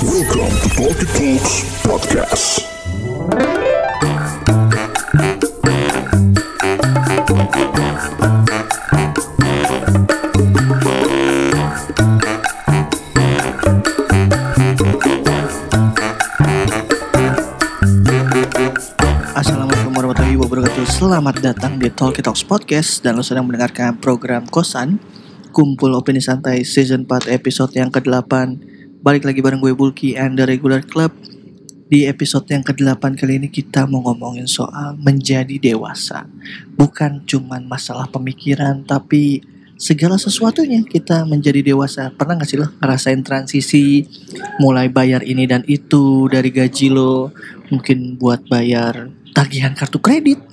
Welcome to Talkie Talks Podcast. Assalamualaikum warahmatullahi wabarakatuh. Selamat datang di Talkie Talks Podcast. Dan lo sedang mendengarkan program Kosan Kumpul Opini Santai Season 4 episode yang ke-8 Balik lagi bareng gue Bulky and the Regular Club. Di episode yang ke-8 kali ini kita mau ngomongin soal menjadi dewasa. Bukan cuman masalah pemikiran Tapi segala sesuatunya kita menjadi dewasa. Pernah gak sih lo ngerasain transisi? Mulai bayar ini dan itu dari gaji lo Mungkin buat bayar tagihan kartu kredit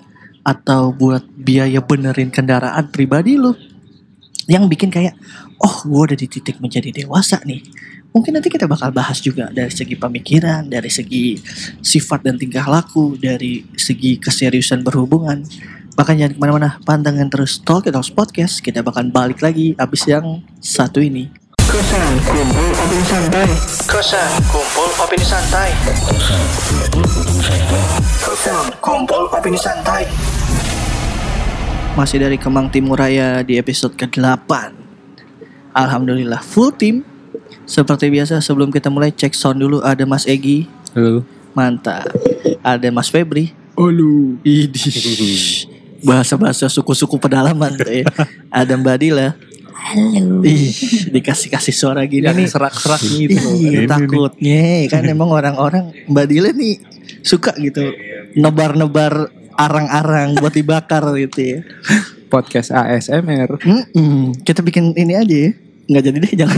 atau buat biaya benerin kendaraan pribadi lo. Yang bikin kayak oh gue udah di titik menjadi dewasa nih mungkin nanti kita bakal bahas juga dari segi pemikiran dari segi sifat dan tingkah laku dari segi keseriusan berhubungan. Bahkan jangan ke mana-mana pandangan terus Talk It Talks Podcast kita bakal balik lagi abis yang satu ini. Kosan kumpul opini santai. Kosan kumpul opini santai. Kosan kumpul opini santai. Masih dari Kemang Timur Raya di episode ke-8 Alhamdulillah full team Seperti biasa sebelum kita mulai cek sound dulu ada Mas Egi Halo. Mantap Ada Mas Febri Halo. Idih Bahasa-bahasa suku-suku pedalaman tuh ya Ada Mbak Dila Halo. Ih, dikasih-kasih suara gini nih serak-serak gitu. Iya, takutnya kan emang orang-orang Mbak Dila nih suka gitu nebar-nebar arang-arang buat dibakar gitu ya. Podcast ASMR. Mm-mm. Kita bikin ini aja ya. Nggak jadi deh jangan.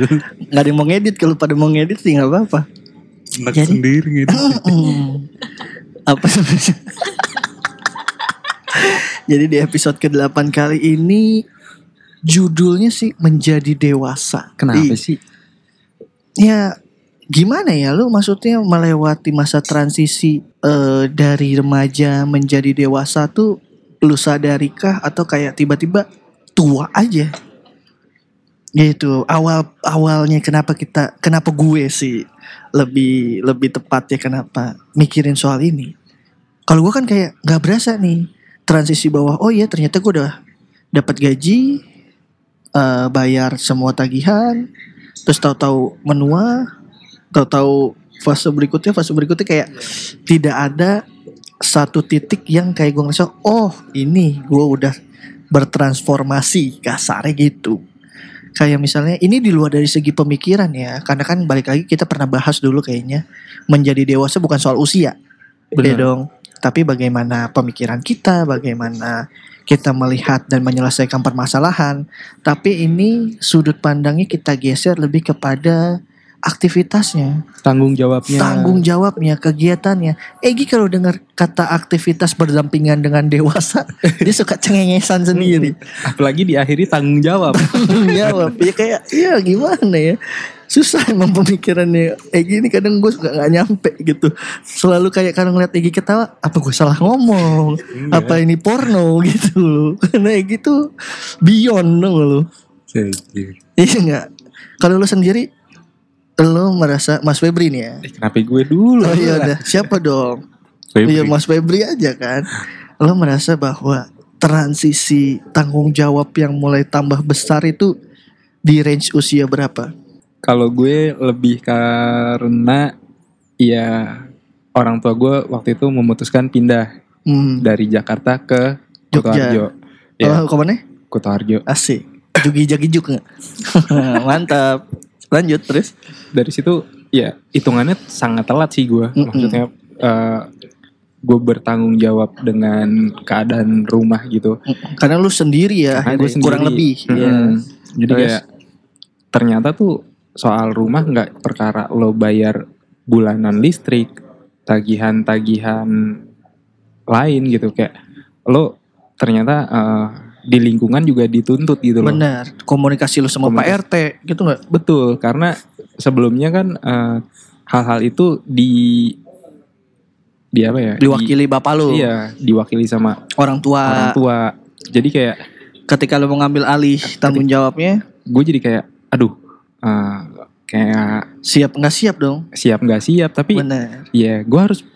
Nggak ada yang mau ngedit kalau pada mau ngedit sih nggak apa-apa. Enak Jadi- sendiri gitu. Apa namanya? Jadi di episode ke-8 kali ini judulnya sih menjadi dewasa. Kenapa Ih, sih? ya gimana ya lu maksudnya melewati masa transisi eh, dari remaja menjadi dewasa tuh lu sadarikah atau kayak tiba-tiba tua aja gitu. Awal awalnya kenapa kita kenapa gue sih lebih lebih tepat ya kenapa mikirin soal ini? Kalau gue kan kayak nggak berasa nih transisi bawah oh iya ternyata gue udah dapat gaji eh, bayar semua tagihan terus tahu-tahu menua tahu-tahu fase berikutnya fase berikutnya kayak tidak ada satu titik yang kayak gue ngerasa oh ini gue udah bertransformasi kasarnya gitu kayak misalnya ini di luar dari segi pemikiran ya. Karena kan balik lagi kita pernah bahas dulu kayaknya menjadi dewasa bukan soal usia. Ya Benar. dong. Tapi bagaimana pemikiran kita bagaimana kita melihat dan menyelesaikan permasalahan. Tapi ini sudut pandangnya kita geser lebih kepada aktivitasnya. Tanggung jawabnya. tanggung jawabnya kegiatannya. Egi kalau dengar kata aktivitas berdampingan dengan dewasa dia suka cengengesan sendiri. Apalagi diakhiri tanggung jawab. tanggung jawab. Ya kayak ya gimana ya? Susah emang pemikirannya. Egi ini kadang gue suka nggak nyampe gitu. Selalu kayak kadang ngeliat Egi ketawa apa gue salah ngomong? Apa ini porno? Gitu loh. Karena Egi tuh beyond dong lo iya nggak? Kalau lo sendiri lo merasa Mas Febri nih ya Eh, Kenapa gue dulu? oh iya udah siapa dong Febri. Iya Mas Febri aja kan Lo merasa bahwa transisi tanggung jawab yang mulai tambah besar itu di range usia berapa? Kalau gue lebih karena ya orang tua gue waktu itu memutuskan pindah Hmm. dari Jakarta ke. Kutoarjo. Ya, Oh, ke mana? Kutoarjo. Asik. Jugi jagi juk nggak? Mantap. Lanjut terus. Dari situ ya hitungannya sangat telat sih gue. Mm-mm. Maksudnya eh, gue bertanggung jawab dengan keadaan rumah gitu. Karena lu sendiri ya, Karena gue akhirnya, kurang sendiri. lebih. Mm-mm. Iya. Jadi Terus? kayak ternyata tuh soal rumah nggak perkara lo bayar bulanan listrik, tagihan-tagihan lain gitu kayak lo ternyata eh, di lingkungan juga dituntut gitu loh. Benar. Komunikasi lu sama Pak RT gitu nggak? Betul, karena sebelumnya kan eh, hal-hal itu di di apa ya? Di- Diwakili bapak lu, iya, diwakili sama orang tua. orang tua. Jadi kayak Ketika lu mau ngambil alih tanggung jawabnya, gue jadi kayak aduh eh, kayak Siap nggak siap dong? siap nggak siap tapi Bener. ya gue harus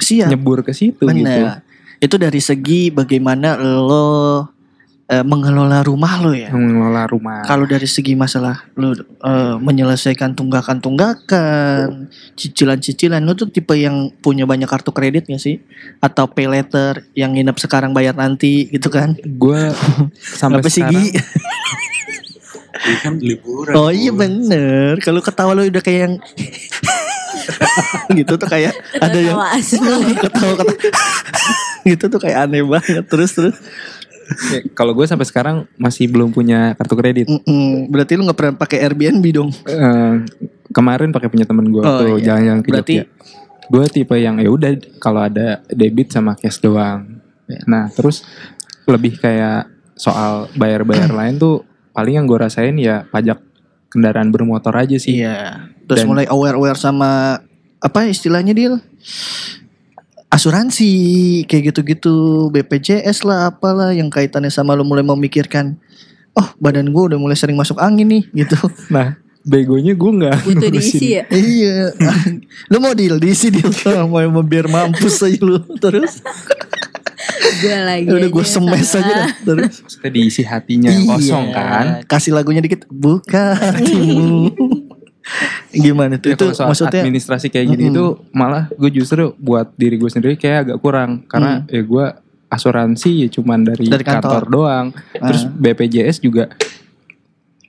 Siap. nyebur ke situ gitu Bener. Itu dari segi bagaimana lo eh, mengelola rumah lo ya. mengelola rumah Kalau dari segi masalah lo eh, menyelesaikan tunggakan-tunggakan, cicilan-cicilan, lo tuh tipe yang punya banyak kartu kredit gak sih? Atau pay letter yang nginep sekarang bayar nanti gitu kan? gue sampai Apa sih sekarang Gi? Ini kan liburan. Oh iya bener. Kalau ketawa lo udah kayak yang gitu tuh kayak ada yang Ketawa ketawa gitu tuh kayak aneh banget terus terus kalau gue sampai sekarang masih belum punya kartu kredit Mm-mm. berarti lu nggak pernah pakai Airbnb dong Eh, kemarin pakai punya temen gue Oh, tuh iya. jalan-jalan ke Berarti- Jogja. Gue tipe yang ya udah kalau ada debit sama cash doang. Ya. Nah terus lebih kayak soal bayar-bayar lain tuh paling yang gue rasain ya pajak kendaraan bermotor aja sih. iya terus Dan- mulai aware aware sama apa istilahnya deal asuransi kayak gitu-gitu BPJS lah apalah yang kaitannya sama lu mulai memikirkan oh badan gue udah mulai sering masuk angin nih gitu Nah begonya gue nggak Butuh ngurusin. diisi ya. iya lu mau deal diisi deal mau mau biar mampus aja lu terus Gue lagi. udah gue semes sama. aja dah. terus Maksudnya diisi hatinya yang kosong Iya. kan. Kasih lagunya dikit buka hatimu. Gimana tuh? Ya, itu soal maksudnya administrasi kayak gini Mm-mm. itu malah gue justru buat diri gue sendiri kayak agak kurang karena ya gue asuransi ya cuman dari, Hmm. Dari kantor. kantor. doang. Terus Ah. BPJS juga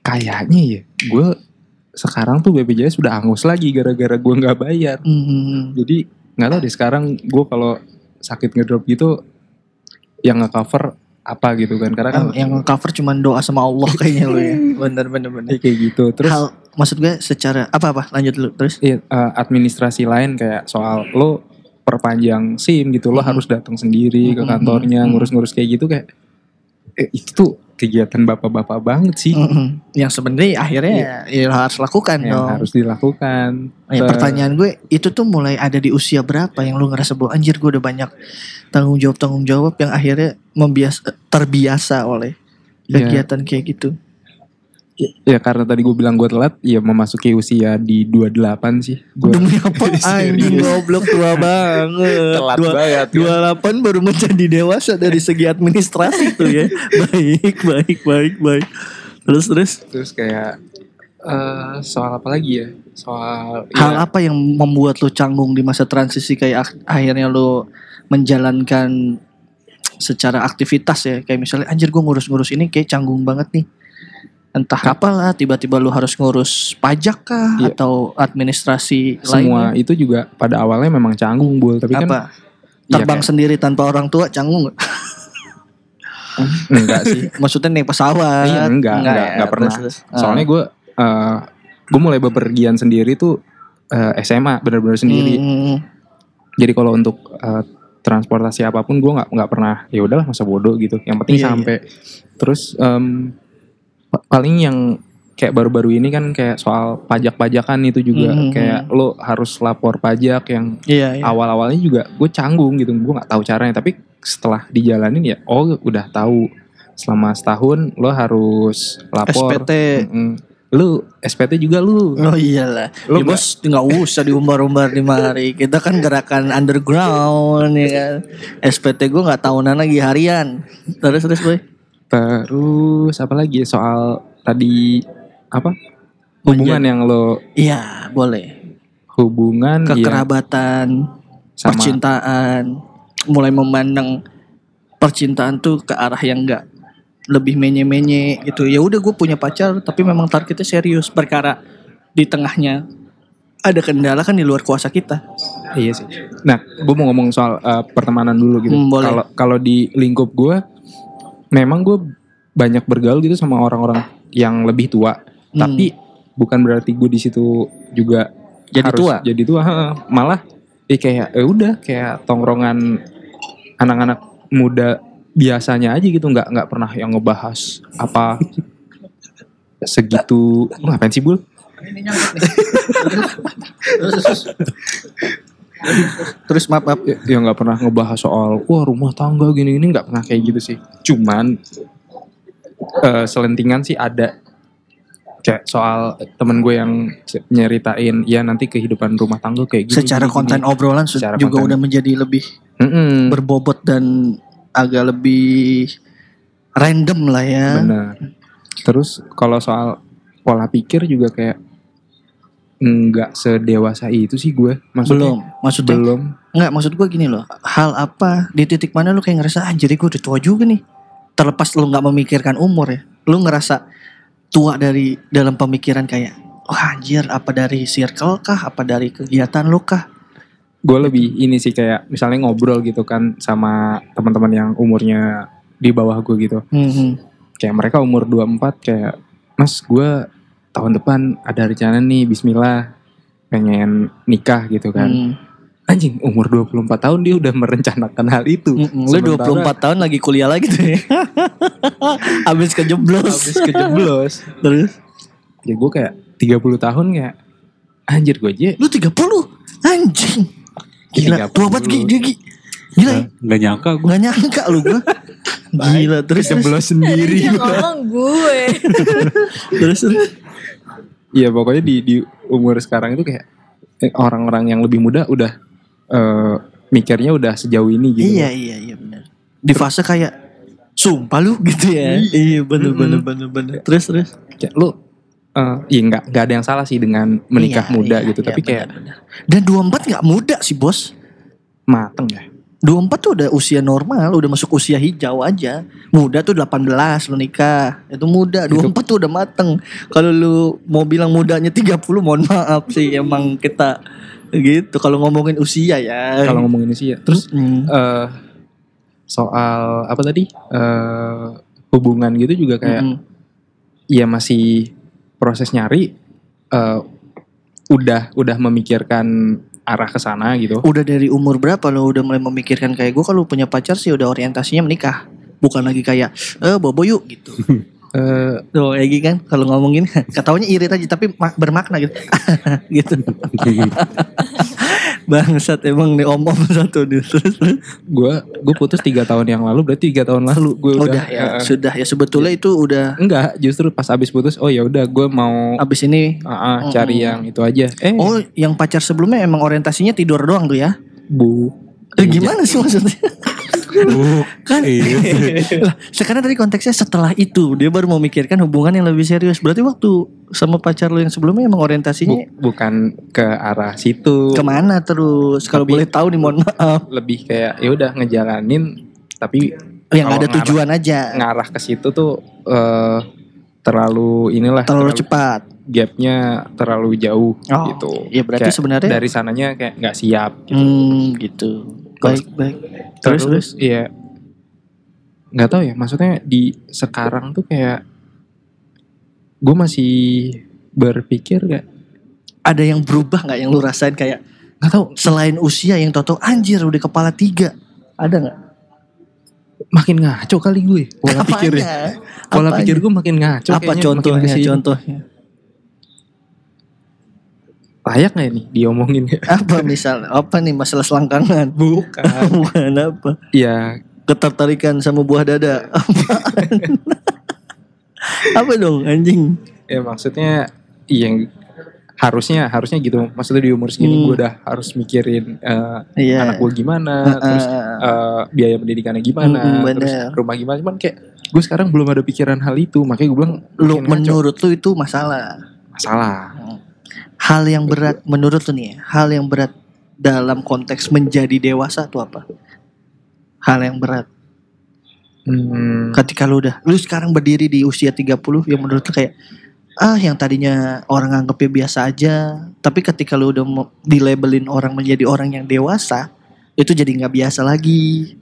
kayaknya ya gue sekarang tuh BPJS udah angus lagi gara-gara gue nggak bayar. Hmm, Jadi nggak tahu deh sekarang gue kalau sakit ngedrop gitu yang nge-cover apa gitu kan karena kan yang, cover cuma doa sama Allah kayaknya lo ya. Bener bener bener. ya kayak gitu. Terus Hal maksud gue secara apa apa lanjut dulu terus. Iya, eh, administrasi lain kayak soal lo perpanjang SIM gitu lo Mhm. harus datang sendiri ke Mhm, kantornya mhm. ngurus-ngurus kayak gitu kayak eh, itu tuh kegiatan bapak-bapak banget sih Mm-mm. Yang sebenarnya akhirnya ya harus lakukan yang dong. harus dilakukan. Ya, pertanyaan gue itu tuh mulai ada di usia berapa yang lu ngerasa bahwa anjir gue udah banyak tanggung jawab tanggung jawab yang akhirnya membiasa terbiasa oleh Ya. kegiatan kayak gitu. Ya karena tadi gue bilang gue telat, ya memasuki usia di 28 sih. Gue Demi apa? Anjing goblok tua banget. telat Dua, banget. kan. 28 baru menjadi dewasa dari segi administrasi tuh ya. Baik, baik, baik, baik. Terus terus Terus kayak eh, soal apa lagi ya? Soal hal ya, apa yang membuat lu canggung di masa transisi kayak ak- akhirnya lu menjalankan secara aktivitas ya kayak misalnya anjir gue ngurus-ngurus ini kayak canggung banget nih entah apalah tiba-tiba lu harus ngurus pajak kah Iya. atau administrasi semua lainnya itu juga pada awalnya memang canggung bul, tapi kan apa Iya, terbang kayak- sendiri tanpa orang tua canggung nggak? enggak sih. maksudnya naik pesawat Iya, enggak, enggak, ya? enggak pernah. Terus, terus. Soalnya gue eh gue mulai bepergian sendiri tuh eh, SMA benar-benar sendiri. Hmm, Jadi kalau untuk eh, transportasi apa pun gue nggak nggak pernah ya udahlah masa bodoh gitu. Yang penting Iya, sampai. Terus em, pa- paling yang kayak baru-baru ini kan kayak soal pajak-pajakan itu juga Mhm. kayak lo harus lapor pajak yang iya, iya. awal-awalnya juga gue canggung gitu gue nggak tahu caranya tapi setelah dijalanin ya oh udah tahu selama setahun lo harus lapor SPT Mm-mm. lu SPT juga lu Oh iyalah. Lu ya bos nggak usah diumbar-umbar di mari. Kita kan gerakan underground ya kan. SPT gue nggak tahunan lagi harian. Terus terus boy. Terus apa lagi ya soal tadi apa hubungan yang lo Iya boleh. hubungan ya Kekerabatan, sama percintaan, mulai memandang percintaan tuh ke arah yang enggak lebih menye-menye gitu. Ya udah gue punya pacar tapi memang targetnya serius perkara di tengahnya ada kendala kan di luar kuasa kita. Iya sih. Nah, gue mau ngomong soal uh, pertemanan dulu gitu. Hmm. Kalau kalau di lingkup gue, memang gue banyak bergaul gitu sama orang-orang yang lebih tua. Hmm. Tapi bukan berarti gue di situ juga Jadi harus tua? Jadi tua. Malah, eh kayak eh udah kayak tongkrongan anak-anak muda biasanya aja gitu. Nggak nggak pernah yang ngebahas apa segitu. Lu ngapain sih bul? Terus maaf, maaf. ya ya pernah ngebahas soal wah rumah tangga gini gini nggak pernah kayak gitu sih cuman eh, selentingan sih ada kayak soal temen gue yang nyeritain ya nanti kehidupan rumah tangga kayak gini Secara gini, konten gini. obrolan Secara juga konten. udah menjadi lebih Mm-mm, berbobot dan agak lebih random lah ya. bener terus kalau soal pola pikir juga kayak nggak sedewasa itu sih gue maksudnya Belum, maksudnya belum Enggak, maksud gue gini loh. Hal apa di titik mana lu kayak ngerasa anjir gue udah tua juga nih. Terlepas lu nggak memikirkan umur ya. Lu ngerasa tua dari dalam pemikiran kayak wah anjir apa dari circle kah? Apa dari kegiatan lu kah? gue lebih ini sih kayak misalnya ngobrol gitu kan sama teman-teman yang umurnya di bawah gue gitu Hmm, kayak mereka umur 24 kayak mas gue tahun depan ada rencana nih Bismillah pengen nikah gitu kan hmm, anjing umur 24 tahun dia udah merencanakan hal itu hmm, hmm. Lu Sementara 24 tahun lagi kuliah lagi tuh ya. Habis kejeblos. habis kejeblos Terus ya gue kayak 30 tahun kayak anjir gue aja lu 30 anjing. Gila, 30. tua banget Gi, dia, Gi. Gila ya. Nggak nyangka gue. Gak nyangka lu gua. Gila, terus terus kejeblos sendiri Yang ngomong gue. terus. terus. Iya pokoknya di di umur sekarang itu kayak eh, orang-orang yang lebih muda udah eh, mikirnya udah sejauh ini gitu. Iya iya iya benar. Di fase kayak sumpah lu gitu ya. Iya bener bener bener bener. Terus terus. Kayak lu eh iya nggak nggak ada yang salah sih dengan menikah Iya, muda iya, gitu, iya, tapi kayak bener, bener. dan 24 nggak muda sih bos. mateng ya. 24 tuh udah usia normal, udah masuk usia hijau aja. Muda tuh 18 lu nikah. Itu muda, 24 tuh udah mateng. Kalau lu mau bilang mudanya 30 mohon maaf sih emang kita gitu kalau ngomongin usia ya. Kalau ngomongin ya. Terus Hmm. eh soal apa tadi eh hubungan gitu juga kayak Mm-mm. ya masih proses nyari eh udah udah memikirkan arah ke sana gitu. Udah dari umur berapa lo udah mulai memikirkan kayak gue kalau punya pacar sih udah orientasinya menikah. Bukan lagi kayak eh bobo yuk gitu. Eh kayak gini kan kalau ngomongin katanya irit aja tapi ma- bermakna gitu. gitu. Bangsat emang nih om-om satu nih. Terus, gue gue putus tiga tahun yang lalu berarti tiga tahun lalu gue udah, udah ya, eh, sudah ya. Sebetulnya itu udah enggak justru pas abis putus oh ya udah gue mau abis ini? Ah, ah, cari yang itu aja. Eh. Oh, yang pacar sebelumnya emang orientasinya tidur doang tuh ya? bu. Eh, gimana sih maksudnya? kan Iya. Lah, sekarang tadi konteksnya setelah itu dia baru memikirkan hubungan yang lebih serius. Berarti waktu sama pacar lo yang sebelumnya emang Bu- orientasinya bukan ke arah situ ke mana terus? Kalau boleh tahu nih mohon maaf. lebih kayak ya udah ngejalanin tapi Yang ada ngarah- tujuan aja. ngarah ke situ tuh eh, terlalu inilah Terlalu cepat. gapnya terlalu jauh Oh, gitu iya, berarti Kayak sebenarnya- dari sananya kayak nggak siap gitu. Hmm, gitu. Baik, baik. Terus terus. Iya. Nggak tahu ya, maksudnya di sekarang tuh kayak gue masih berpikir gak Ada yang berubah nggak yang lu rasain kayak nggak tahu selain usia yang toto anjir udah kepala tiga ada nggak? makin ngaco kali gue pola pikirnya pola pikir gue makin ngaco Apa contohnya? Contohnya. Layak nggak ini diomongin Apa misal? Apa nih masalah selangkangan? bukan Bukan apa? ya Ketertarikan sama buah dada. Apaan? apa dong anjing? ya maksudnya yang harusnya harusnya gitu maksudnya di umur segini Hmm. gue udah harus mikirin eh, Iya. anak gue gimana Ah, terus ah, ah. eh, biaya pendidikannya gimana Mm, mm, terus rumah gimana cuman kayak gue sekarang belum ada pikiran hal itu makanya gue bilang Lu ngaco. menurut lu itu masalah. masalah Hal yang berat menurut lu nih, ya, hal yang berat dalam konteks menjadi dewasa itu apa? Hal yang berat. Hmm, ketika lu udah lu sekarang berdiri di usia 30 yang menurut lu kayak ah yang tadinya orang anggapnya biasa aja tapi ketika lu udah mau dilabelin orang menjadi orang yang dewasa itu jadi nggak biasa lagi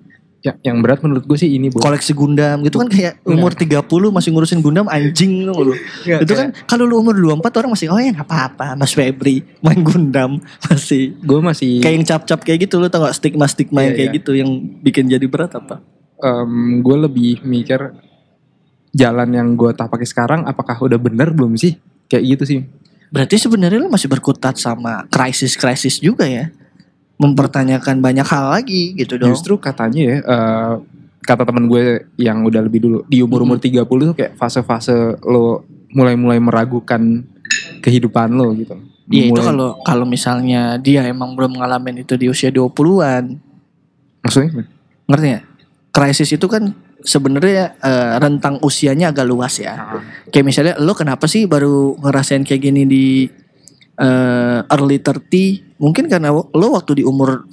ya, yang berat menurut gue sih ini bu koleksi Gundam gitu kan kayak umur 30 masih ngurusin Gundam anjing lu? Itu kan kalau lu umur 24 orang masih oh ya nggak apa-apa Mas Febri main Gundam. Masih. Gue masih kayak yang cap-cap kayak gitu lu tau gak stigma-stigma yang Iya, kayak iya. gitu yang bikin jadi berat apa? Em, gue lebih mikir jalan yang gue tak pakai sekarang apakah udah bener? Belum sih. Kayak gitu sih. Berarti sebenarnya lu masih berkutat sama krisis-krisis juga ya. Mempertanyakan banyak hal lagi gitu dong. Justru katanya ya, eh, kata teman gue yang udah lebih dulu di umur umur 30 tuh kayak fase-fase lo mulai-mulai meragukan kehidupan lo gitu. Iya itu kalau kalau misalnya dia emang belum ngalamin itu di usia 20-an. maksudnya Ngerti ya? Krisis itu kan sebenarnya eh, rentang usianya agak luas ya. Kayak misalnya lo kenapa sih baru ngerasain kayak gini di eh, early 30? Mungkin karena lo waktu di umur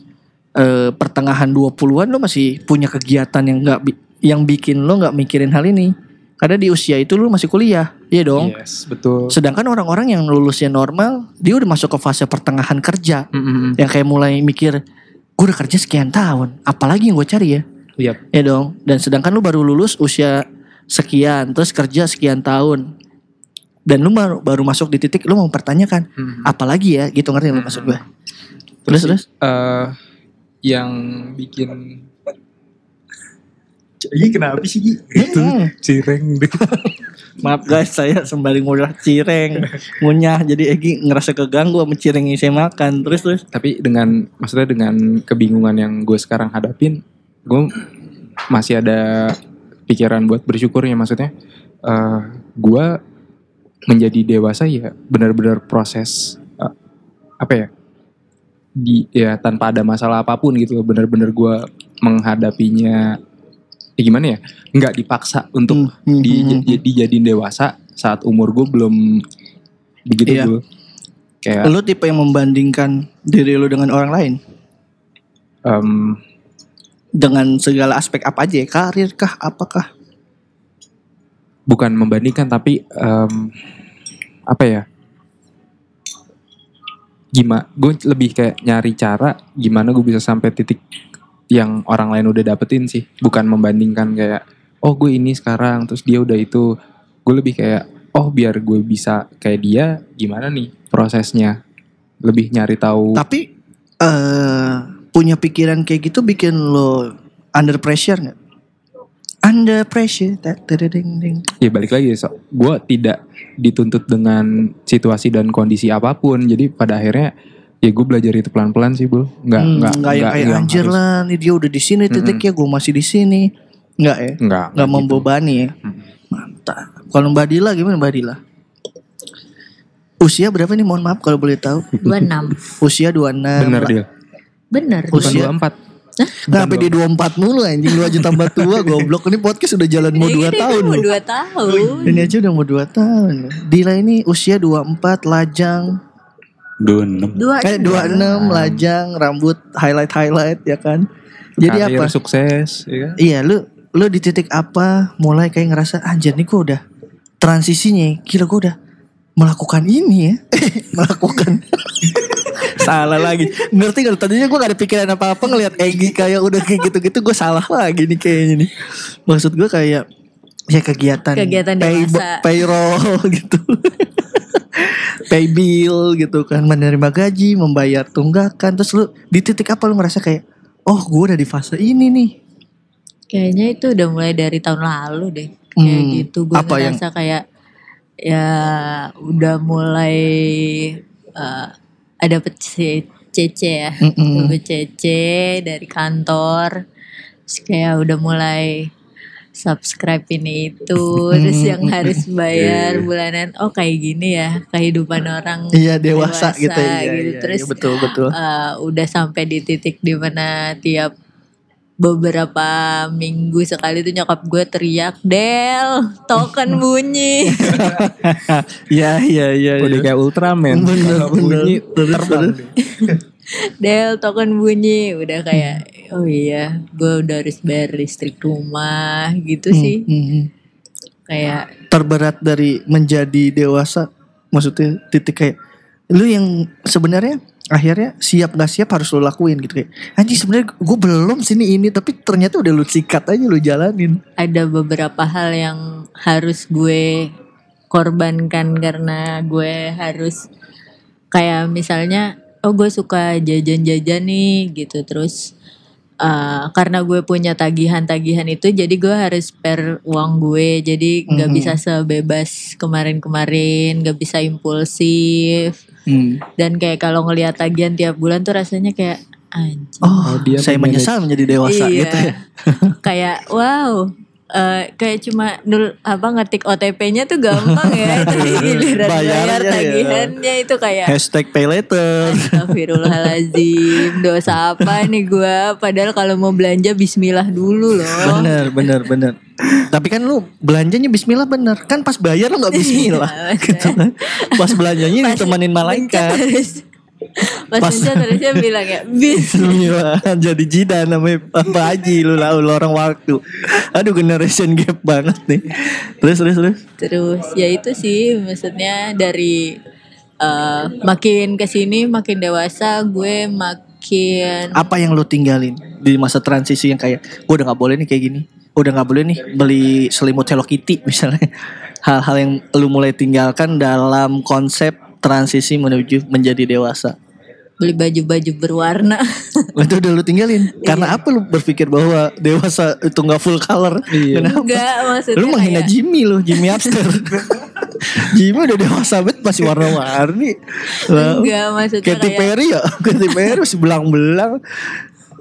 eh, pertengahan 20-an lo masih punya kegiatan yang nggak yang bikin lo nggak mikirin hal ini. Karena di usia itu lo masih kuliah, iya dong. Yes, betul. Sedangkan orang-orang yang lulusnya normal, dia udah masuk ke fase pertengahan kerja, Mm-mm. yang kayak mulai mikir, gue udah kerja sekian tahun, apalagi yang gue cari ya, Iya. ya dong. Dan sedangkan lu baru lulus usia sekian, terus kerja sekian tahun, dan lu baru, baru masuk di titik lu mau mempertanyakan, Mm. apalagi ya, gitu ngerti lu maksud gue? Terus terus? eh yang bikin Ini kenapa sih Gi? Hmm. cireng deh. Maaf guys, saya sembari ngunyah cireng, ngunyah, jadi Egi ngerasa keganggu sama cireng yang saya makan. Terus terus? Tapi dengan maksudnya dengan kebingungan yang gue sekarang hadapin, gue masih ada pikiran buat bersyukurnya maksudnya. eh gue menjadi dewasa ya benar-benar proses eh, apa ya? Di ya tanpa ada masalah apa pun gitu. Benar-benar gue menghadapinya ya gimana ya? Nggak dipaksa untuk Hmm, di, hmm, hmm. di- dijadiin dewasa saat umur gue belum begitu Iya. dulu. Kayak Lu tipe yang membandingkan diri lu dengan orang lain? em, dengan segala aspek apa aja ya? karir kah apakah bukan membandingkan tapi em, apa ya? Gimana gue lebih kayak nyari cara gimana gue bisa sampai titik yang orang lain udah dapetin sih. Bukan membandingkan kayak oh gue ini sekarang terus dia udah itu. Gue lebih kayak oh biar gue bisa kayak dia gimana nih prosesnya? Lebih nyari tahu. Tapi eh punya pikiran kayak gitu bikin lo under pressure nggak Under pressure, tak ding ding. Ya balik lagi, so. gue tidak dituntut dengan situasi dan kondisi apa pun. Jadi pada akhirnya ya gue belajar itu pelan-pelan sih, bul. Nggak hmm, nggak nggak ya, kayak yang anjir lah, nih dia udah di sini titik mm -hmm. ya, gue masih di sini. Nggak ya? Nggak. Nggak gitu. membebani ya. Mantap. Kalau Mbak Dila gimana Mbak Dila? Usia berapa nih mohon maaf kalau boleh tahu? 26. Usia 26. Benar dia. Benar. Usia 24. Nah, Kenapa dia 24 mulu anjing. 2 juta tambah tua goblok. Ini podcast udah jalan mau 2 tahun Mau 2 tahun. Ini aja udah mau 2 tahun Dila ini usia 24 lajang. 26 Eh 26 lajang rambut highlight-highlight ya kan? Jadi Karir apa? sukses ya? Kan? Iya lu lu di titik apa mulai kayak ngerasa anjir nih gue udah transisinya gila gue udah melakukan ini ya. Melakukan. salah lagi ngerti gak tadinya gue gak ada pikiran apa-apa ngelihat Egi kayak udah kayak gitu-gitu gue salah lagi nih kayaknya nih maksud gue kayak ya kegiatan Kegiatan pay, dewasa. payroll gitu pay bill gitu kan menerima gaji membayar tunggakan terus lu di titik apa lu ngerasa kayak oh gue udah di fase ini nih Kayaknya itu udah mulai dari tahun lalu deh. Kayak Hmm, gitu. Gue apa yang- kayak ya udah mulai eh, ada CC ya. Mm-mm. Dapet CC dari kantor. Terus kayak udah mulai subscribe ini itu terus yang harus bayar bulanan oh kayak gini ya kehidupan orang Iya dewasa, gitu ya. Iya, gitu. iya, terus iya, betul betul. eh, udah sampai di titik di mana tiap beberapa minggu sekali tuh nyokap gue teriak Del token bunyi Iya iya iya. udah iya. kayak Ultraman Bener, bunyi Terus, terbang. Del token bunyi udah kayak oh iya gue udah harus bayar listrik rumah gitu sih Hmm, hmm. kayak Terberat dari menjadi dewasa, maksudnya titik kayak lu yang sebenarnya akhirnya siap gak siap harus lu lakuin gitu kayak anjing sebenarnya gue belum sini ini tapi ternyata udah lu sikat aja lu jalanin. Ada beberapa hal yang harus gue korbankan karena gue harus kayak misalnya oh gue suka jajan-jajan nih gitu. Terus eh, karena gue punya tagihan-tagihan itu jadi gue harus spare uang gue jadi nggak Mhm. bisa sebebas kemarin-kemarin nggak bisa impulsif Hmm. dan kayak kalau ngelihat tagihan tiap bulan tuh rasanya kayak anjing oh, Oh, dia saya menyesal menjadi dewasa iya. gitu ya kayak wow eh, kayak cuma nul apa ngetik OTP-nya tuh gampang ya. Tapi giliran bayar ya. tagihannya itu kayak Hashtag pay later. Astagfirullahalazim Dosa apa nih gua Padahal kalau mau belanja Bismillah dulu loh Bener, bener, bener. Tapi kan lu belanjanya bismillah bener. Kan pas bayar lu gak bismillah. Iya, gitu kan. Pas belanjanya ditemenin malaikat. Pas- mencet harusnya bilang ya Bis Bismillah jadi jidan namanya Pak Haji lu lah lu orang waktu. Aduh generation gap banget nih. Terus terus terus. Terus ya itu sih Maksudnya dari eh, Makin ke sini Makin dewasa Gue makin Apa yang lu tinggalin di masa transisi yang kayak gue udah nggak boleh nih kayak gini. Udah nggak boleh nih beli selimut Hello Kitty misalnya. Hal-hal yang lu mulai tinggalkan dalam konsep transisi menuju menjadi dewasa. Beli baju-baju berwarna Itu udah lu tinggalin. Iya. Karena apa lu berpikir bahwa dewasa itu nggak full color? Iya. Kenapa? Enggak maksudnya Lu menghina kayak- Jimmy lu, Jimmy Upster. Jimmy udah dewasa banget masih warna-warni. Enggak maksudnya Katy kayak Perry ya, Katy Perry masih belang-belang.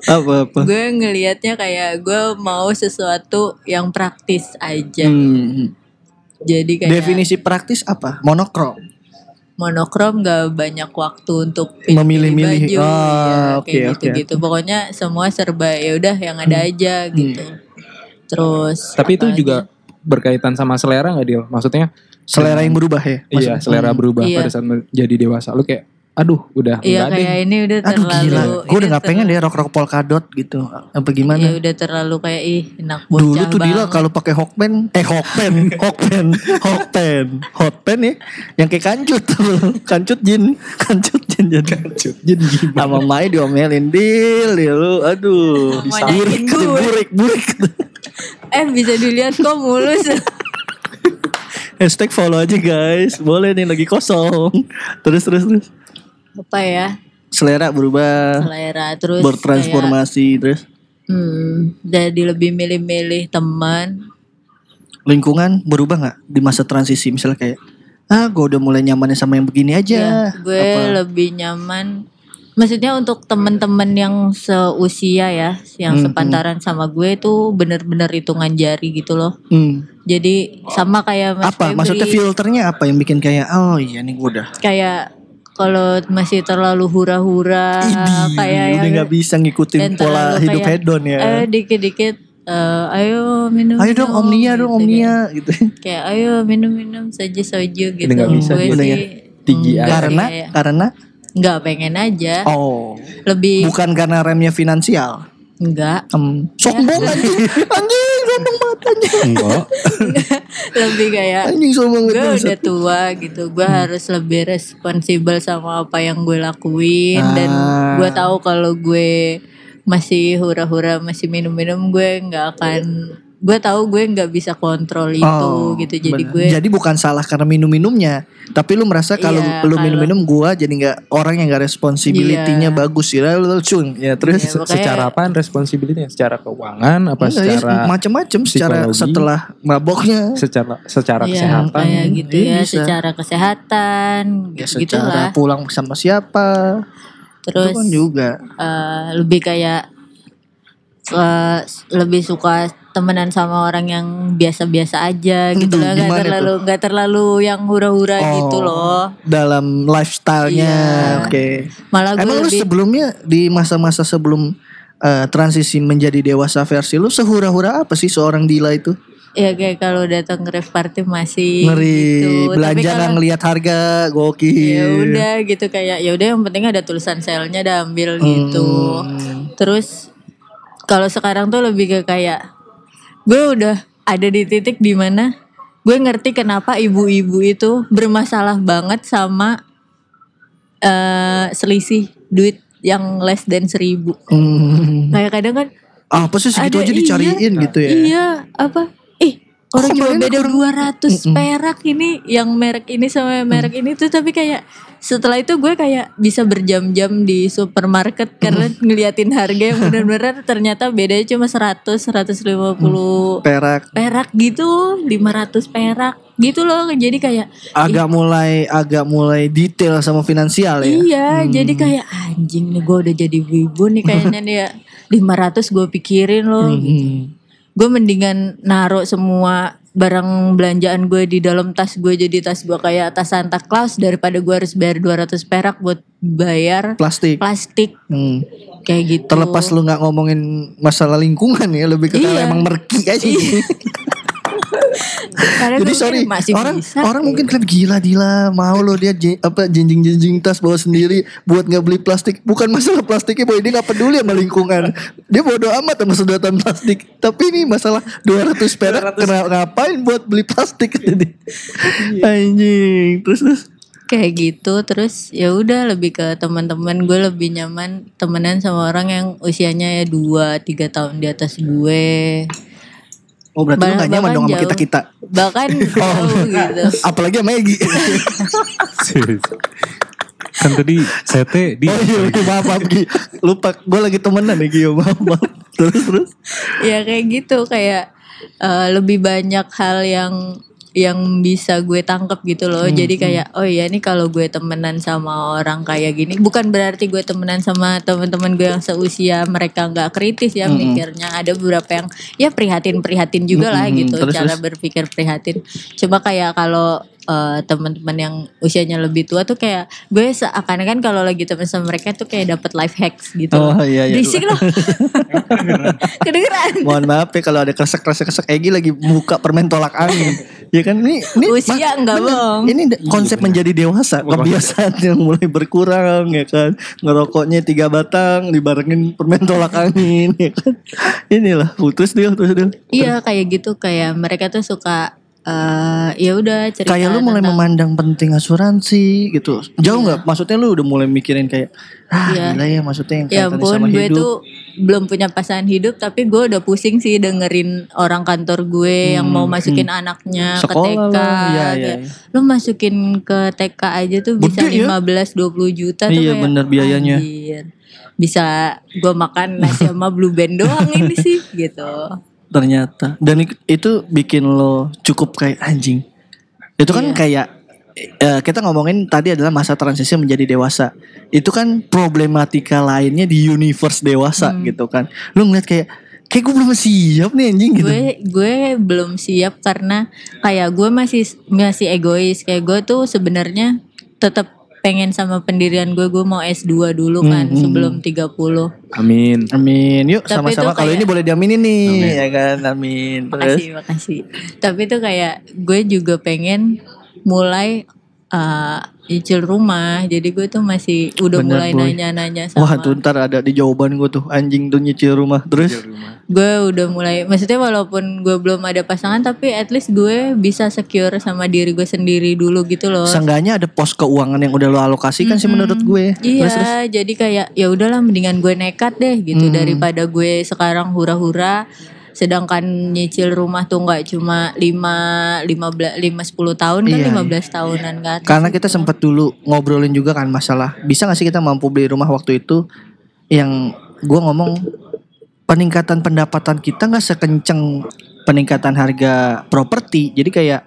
Apa-apa. gue ngelihatnya kayak gue mau sesuatu yang praktis aja. Hmm. Jadi kayak Definisi praktis apa? Monokrom. Monokrom gak banyak waktu untuk pilih Memilih-milih. baju, Ah, ya, oke, kayak gitu-gitu. Pokoknya semua serba ya udah yang ada aja gitu. Terus Tapi itu apa juga berkaitan sama selera gak Dil? Maksudnya Selera yang berubah ya. iya selera berubah Iya. pada saat menjadi dewasa. Lu kayak aduh udah Iya deh. kayak ini udah Aduh terlalu gila, gue udah gak pengen deh rok-rok polkadot gitu. Apa gimana? Ya udah terlalu kayak ih enak bocah Dulu tuh Dila kalau pakai hokpen, eh hokpen, hokpen, hokpen, hotpen ya, yang kayak kancut tuh, kancut jin, kancut jin jadi kancut jin gimana? Sama Mai diomelin Dil, Dil, lu, aduh, burik, burik, burik. Eh bisa dilihat kok mulus. Hashtag follow aja guys, boleh nih lagi kosong. Terus terus terus, apa ya? selera berubah, Selera terus bertransformasi, terus kayak, hmm, jadi lebih milih-milih teman. lingkungan berubah nggak di masa transisi misalnya kayak ah gue udah mulai nyamannya sama yang begini aja Ya, gue Apa? lebih nyaman. Maksudnya untuk teman-teman yang seusia ya, yang Hmm, sepantaran sama gue itu bener-bener hitungan jari gitu loh. Hmm. Jadi sama kayak Mas apa Febri, maksudnya filternya apa yang bikin kayak oh iya nih gue udah kayak kalau masih terlalu hura-hura kayak udah yang nggak bisa ngikutin pola hidup kayak, hedon ya. Eh dikit-dikit eh, ayo minum ayo dong minum," omnia dong gitu, omnia gitu. Kayak, kayak ayo minum-minum saja soju gitu. Udah nggak bisa gue gitu. Sih ya? Tinggi enggak karena kayak, karena? Nggak pengen aja. Oh. Lebih bukan karena remnya finansial? Enggak Em, sombong anjing anjing sombong banget Enggak. lebih kayak anjing sombong gue udah tua gitu gue Hmm. harus lebih responsibel sama apa yang gue lakuin dan Ah. gue tahu kalau gue masih hura-hura masih minum-minum gue nggak akan gue tahu gue nggak bisa kontrol itu Oh, gitu. Jadi benar. gue jadi bukan salah karena minum-minumnya tapi lu merasa kalau Iya, lu kalau- minum-minum gua jadi nggak orang yang nggak responsibility-nya Iya. bagus ya lu cun ya terus Iya, makanya- Secara apaan responsibility Secara keuangan apa Enggak, ya, secara macam-macam secara setelah maboknya. Secara secara Iya, kesehatan. kayak gitu Iya, ya bisa. secara kesehatan ya gitu secara lah. pulang sama siapa. Terus itu kan juga. eh, lebih kayak eh, lebih suka temenan sama orang yang biasa-biasa aja gitu lah. Nggak terlalu nggak terlalu yang hura-hura gitu Oh, loh. dalam lifestyle-nya Iya. oke. Malah gue emang lu lebih sebelumnya di masa-masa sebelum eh, transisi menjadi dewasa versi lu sehura-hura apa sih seorang Dila itu? Ya kayak kalau datang ke rave party masih ngeri gitu. Belanja kalau- ngelihat harga gokil. Ya udah gitu kayak ya udah yang penting ada tulisan selnya dah ambil gitu. Hmm. terus kalau sekarang tuh lebih ke kayak gue udah ada di titik di mana gue ngerti kenapa ibu-ibu itu bermasalah banget sama eh selisih duit yang less than seribu. Hmm. kayak kadang kan apa sih segitu ada- aja dicariin iya, gitu ya? iya apa orang cuma beda kurang- 200 perak ini yang merek ini sama merek ini tuh tapi kayak setelah itu gue kayak bisa berjam-jam di supermarket karena ngeliatin harga yang benar-benar ternyata bedanya cuma 100 150 perak. perak gitu 500 perak gitu loh. Jadi kayak agak mulai agak mulai detail sama finansial ya? Iya jadi kayak anjing nih gue udah jadi ibu nih kayaknya nih ya. 500 gue pikirin loh Hmm. Gue mendingan naruh semua barang belanjaan gue di dalam tas gue jadi tas gue kayak tas Santa Claus daripada gue harus bayar 200 perak buat bayar Plastik. plastik Hmm. kayak gitu. Terlepas lu nggak ngomongin masalah lingkungan ya, lebih ke Iya. emang merki aja. Karena Jadi sorry, masih orang bisa. orang mungkin kalian gila gila mau lo dia je- apa jenjing jenjing tas bawa sendiri buat nggak beli plastik. Bukan masalah plastiknya boy dia nggak peduli sama lingkungan. Dia bodo amat sama sedotan plastik. Tapi ini masalah 200 perak kena ngapain buat beli plastik jadi. Anjing. Terus terus. kayak gitu terus ya udah lebih ke teman-teman gue lebih nyaman temenan sama orang yang usianya ya dua tiga tahun di atas gue Oh berarti lu Bahkan- gak nyaman dong sama bahkan kita kita. bahkan jauh gitu Apalagi sama Egi. kan tadi sete di Oh iya, iya maaf maaf Gi. Lupa gue lagi temenan ya Gi. Maaf maaf. Terus terus. ya kayak gitu kayak eh, lebih banyak hal yang yang bisa gue tangkep gitu loh jadi kayak oh iya nih kalau gue temenan sama orang kayak gini bukan berarti gue temenan sama teman-teman gue yang seusia mereka nggak kritis ya mikirnya ada beberapa yang ya prihatin prihatin juga lah Mm-mm. gitu Terus, cara terus. berpikir prihatin coba kayak kalau eh, teman-teman yang usianya lebih tua tuh kayak gue seakan-akan kalau lagi temen sama mereka tuh kayak dapat life hacks gitu Oh, iya, iya. berisik loh kedengeran Mohon maaf ya kalau ada kresek kresek kresek Egi lagi buka permen tolak angin. ya kan ini ini Usia enggak. Bang. Ini da- konsep menjadi dewasa, kebiasaan yang mulai berkurang ya kan. Ngerokoknya tiga batang dibarengin permen tolak angin ya kan. Inilah putus dia terus dia. Iya kayak gitu kayak mereka tuh suka eh ya udah cerita Kayak lu mulai tentang- memandang penting asuransi gitu. Jauh nggak? Maksudnya lu udah mulai mikirin kayak ah Iya. gila ya maksudnya yang Ya ampun sama gue hidup. tuh belum punya pasangan hidup tapi gue udah pusing sih dengerin orang kantor gue yang mau masukin anaknya ke Hmm, Sekolah TK. lah, iya, kayak, iya. Lu masukin ke TK aja tuh bisa ya? 15 20 juta tuh Iya, kayak, bener biayanya. anjir. Bisa gue makan nasi sama blue band doang ini sih gitu. Ternyata. Dan itu bikin lo cukup kayak anjing. Itu kan Iya. kayak eh, kita ngomongin tadi adalah masa transisi menjadi dewasa. Itu kan problematika lainnya di universe dewasa Hmm. gitu kan. Lu ngeliat kayak kayak gue belum siap nih anjing gitu. Gue gue belum siap karena kayak gue masih masih egois. Kayak gue tuh sebenarnya tetap pengen sama pendirian gue gue mau S2 dulu kan Hmm, hmm. sebelum 30 Amin. amin. Yuk sama-sama. itu kalau kayak- ini boleh diaminin nih ya kan? Amin. Terus? makasih. Makasih tapi tuh kayak gue juga pengen mulai uh, nyicil rumah. Jadi gue tuh masih udah Bener, mulai nanya-nanya sama wah tuh ntar ada di jawaban gue tuh. Anjing tuh nyicil rumah. Terus? gue udah mulai maksudnya walaupun gue belum ada pasangan tapi at least gue bisa secure sama diri gue sendiri dulu gitu loh. Seenggaknya ada pos keuangan yang udah lo alokasikan sih menurut gue. Iya, terus, terus. jadi kayak ya udahlah mendingan gue nekat deh gitu Hmm. daripada gue sekarang hura-hura sedangkan nyicil rumah tuh nggak cuma 5 15 5 10 tahun kan Iya, 15 tahunan kan. Karena kita sempat dulu ngobrolin juga kan masalah bisa gak sih kita mampu beli rumah waktu itu yang gua ngomong peningkatan pendapatan kita nggak sekenceng peningkatan harga properti. Jadi kayak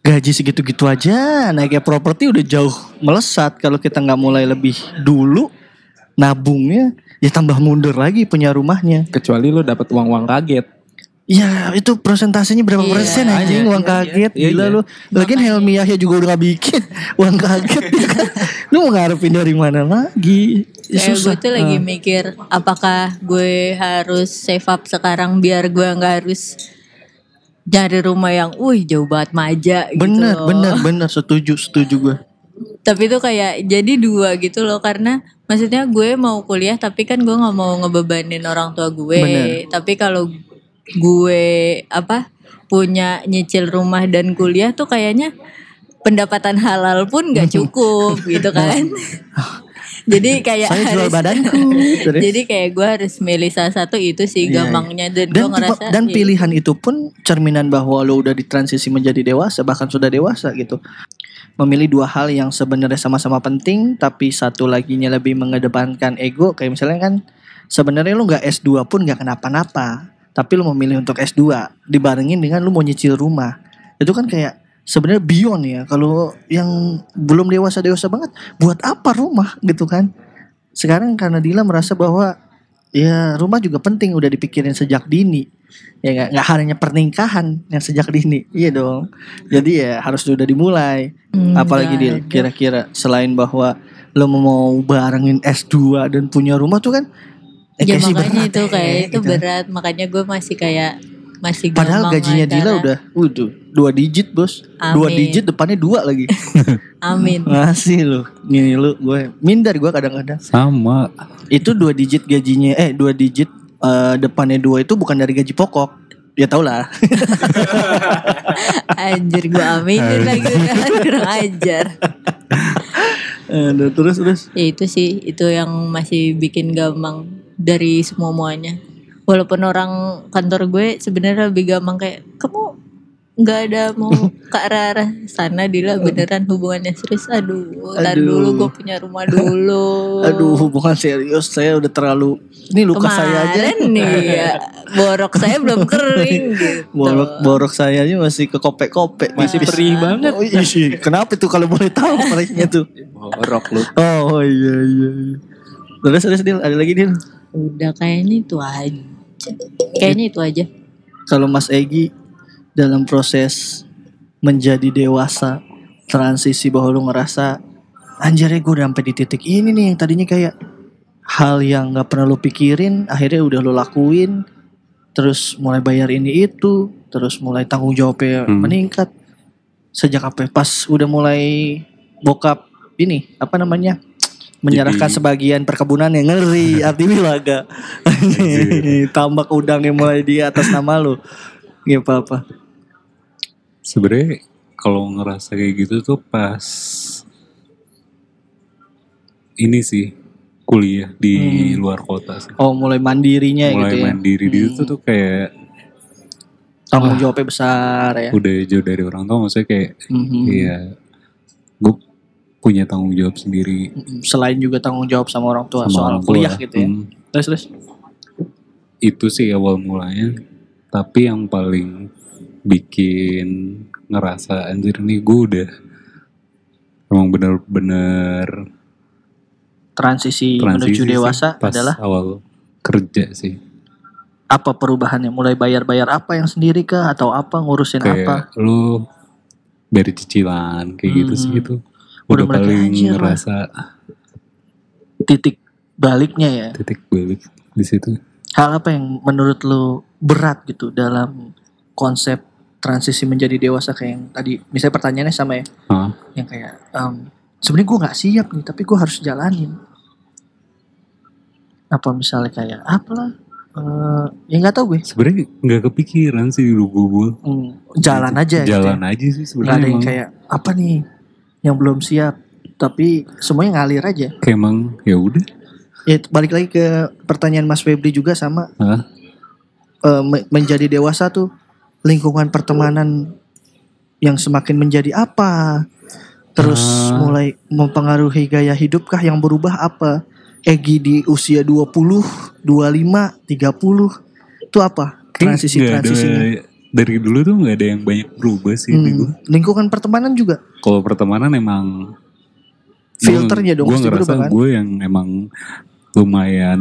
gaji segitu-gitu aja naiknya properti udah jauh melesat kalau kita nggak mulai lebih dulu nabungnya ya tambah mundur lagi punya rumahnya. Kecuali lo dapat uang-uang kaget. Ya itu persentasenya berapa Iya, persen anjing iya, uang iya, kaget iya, gila iya. lu. Lagian Helmi Yahya juga udah gak bikin uang kaget. ya kan? lu mau ngarepin dari mana lagi? Ya, Kayak gue susah. tuh lagi Ah. mikir apakah gue harus save up sekarang biar gue nggak harus cari rumah yang, wih jauh banget maja gitu. bener loh. bener bener setuju setuju gue. Tapi itu kayak jadi dua gitu loh karena maksudnya gue mau kuliah tapi kan gue nggak mau ngebebanin orang tua gue. Bener. Tapi kalau gue apa punya nyicil rumah dan kuliah tuh kayaknya pendapatan halal pun nggak cukup gitu kan. jadi kayak Saya jual harus badanku. Terus. jadi kayak gue harus milih salah satu itu sih Iya, gampangnya dan, gue dan tipe- ngerasa dan ya, pilihan itu pun cerminan bahwa lo udah ditransisi menjadi dewasa bahkan sudah dewasa gitu memilih dua hal yang sebenarnya sama-sama penting tapi satu laginya lebih mengedepankan ego. Kayak misalnya kan sebenarnya lu nggak S2 pun nggak kenapa-napa tapi lu memilih untuk S2 dibarengin dengan lu mau nyicil rumah. Itu kan kayak sebenarnya beyond ya. Kalau yang belum dewasa dewasa banget buat apa rumah gitu kan? Sekarang karena Dila merasa bahwa ya rumah juga penting udah dipikirin sejak dini. Ya nggak nggak hanya pernikahan yang sejak dini. Iya dong. Jadi ya harus udah dimulai. Enggak apalagi dia ada. kira-kira selain bahwa lo mau barengin S2 dan punya rumah tuh kan eh, Ya makanya berat itu ya, kayak itu gitu. berat. Makanya gue masih kayak masih Padahal gajinya Dila udah Waduh Dua digit bos Dua Amin. digit depannya dua lagi Amin. Masih lu Gini lu gue Minder gue kadang-kadang Sama. Itu dua digit gajinya Eh dua digit eh, Depannya dua itu bukan dari gaji pokok Ya tau lah Anjir gue aminin lagi kurang ajar. Aduh, Terus terus Ya itu sih itu yang masih bikin gampang dari semua muanya. Walaupun orang kantor gue sebenarnya lebih gampang kayak kamu nggak ada mau ke arah arah sana Dila beneran hubungannya serius aduh Aduh. dulu gue punya rumah dulu Aduh hubungan serius Saya udah terlalu Ini luka saya aja Kemarin nih ya, borok saya belum kering gitu. Borok borok saya aja masih ke kopek-kopek Masih tipis. perih banget. Oh, iya sih. Kenapa tuh kalau boleh tahu perihnya tuh? Borok lu. Oh iya iya. iya. Terus terus Dil, ada lagi Dil. Udah kayaknya itu aja. Kayaknya itu aja. Kalau Mas Egi dalam proses menjadi dewasa transisi bahwa lu ngerasa anjir ya gue udah sampai di titik ini nih yang tadinya kayak hal yang nggak pernah lu pikirin akhirnya udah lu lakuin terus mulai bayar ini itu terus mulai tanggung jawabnya Hmm. meningkat. Sejak apa ya? pas udah mulai bokap ini apa namanya menyerahkan Jadi- sebagian perkebunan yang ngeri arti wilaga. Tambak udang yang mulai di atas nama lu. Gak apa-apa Sebenarnya kalau ngerasa kayak gitu tuh pas ini sih kuliah di Hmm. luar kota sih. Oh mulai mandirinya Mulai gitu ya mandiri di situ tuh kayak Tanggung jawabnya besar ya udah jauh dari orang tua maksudnya kayak Mhm. iya gue punya tanggung jawab sendiri Mhm. Selain juga tanggung jawab sama orang tua sama soal orang tua. kuliah gitu ya Hmm. Terus terus itu sih awal mulanya tapi yang paling bikin ngerasa anjir nih gue udah emang bener-bener transisi, transisi menuju sih dewasa pas adalah awal kerja sih apa perubahannya? Mulai bayar-bayar apa yang sendiri kah atau apa ngurusin apa? kayak lu dari cicilan kayak gitu sih Hmm. itu Udah udah, paling anjir lah. ngerasa Titik baliknya ya. titik balik di situ Hal apa yang menurut lu berat gitu dalam konsep transisi menjadi dewasa kayak yang tadi. Misalnya pertanyaannya sama ya. Hah? yang kayak em, sebenarnya gue nggak siap nih tapi gue harus jalanin. Apa misalnya kayak apalah eh ya nggak tahu gue. Sebenarnya nggak kepikiran sih dulu gue Hmm, jalan aja gitu jalan ya. aja sih sebenarnya ada yang emang. kayak apa nih yang belum siap. Tapi semuanya ngalir aja. Kayak emang ya udah. Ya balik lagi ke pertanyaan Mas Febri juga sama. Hah? eh, me- menjadi dewasa tuh lingkungan pertemanan yang semakin menjadi apa? Terus Ah. mulai mempengaruhi gaya hidupkah yang berubah apa? Egi di usia 20 25 30 itu apa Kayak transisi nggak ada- transisinya dari dulu tuh nggak ada yang banyak berubah sih gue Hmm, lingkungan pertemanan juga? Kalau pertemanan emang filternya dong gue ngerasa kan? gue yang emang lumayan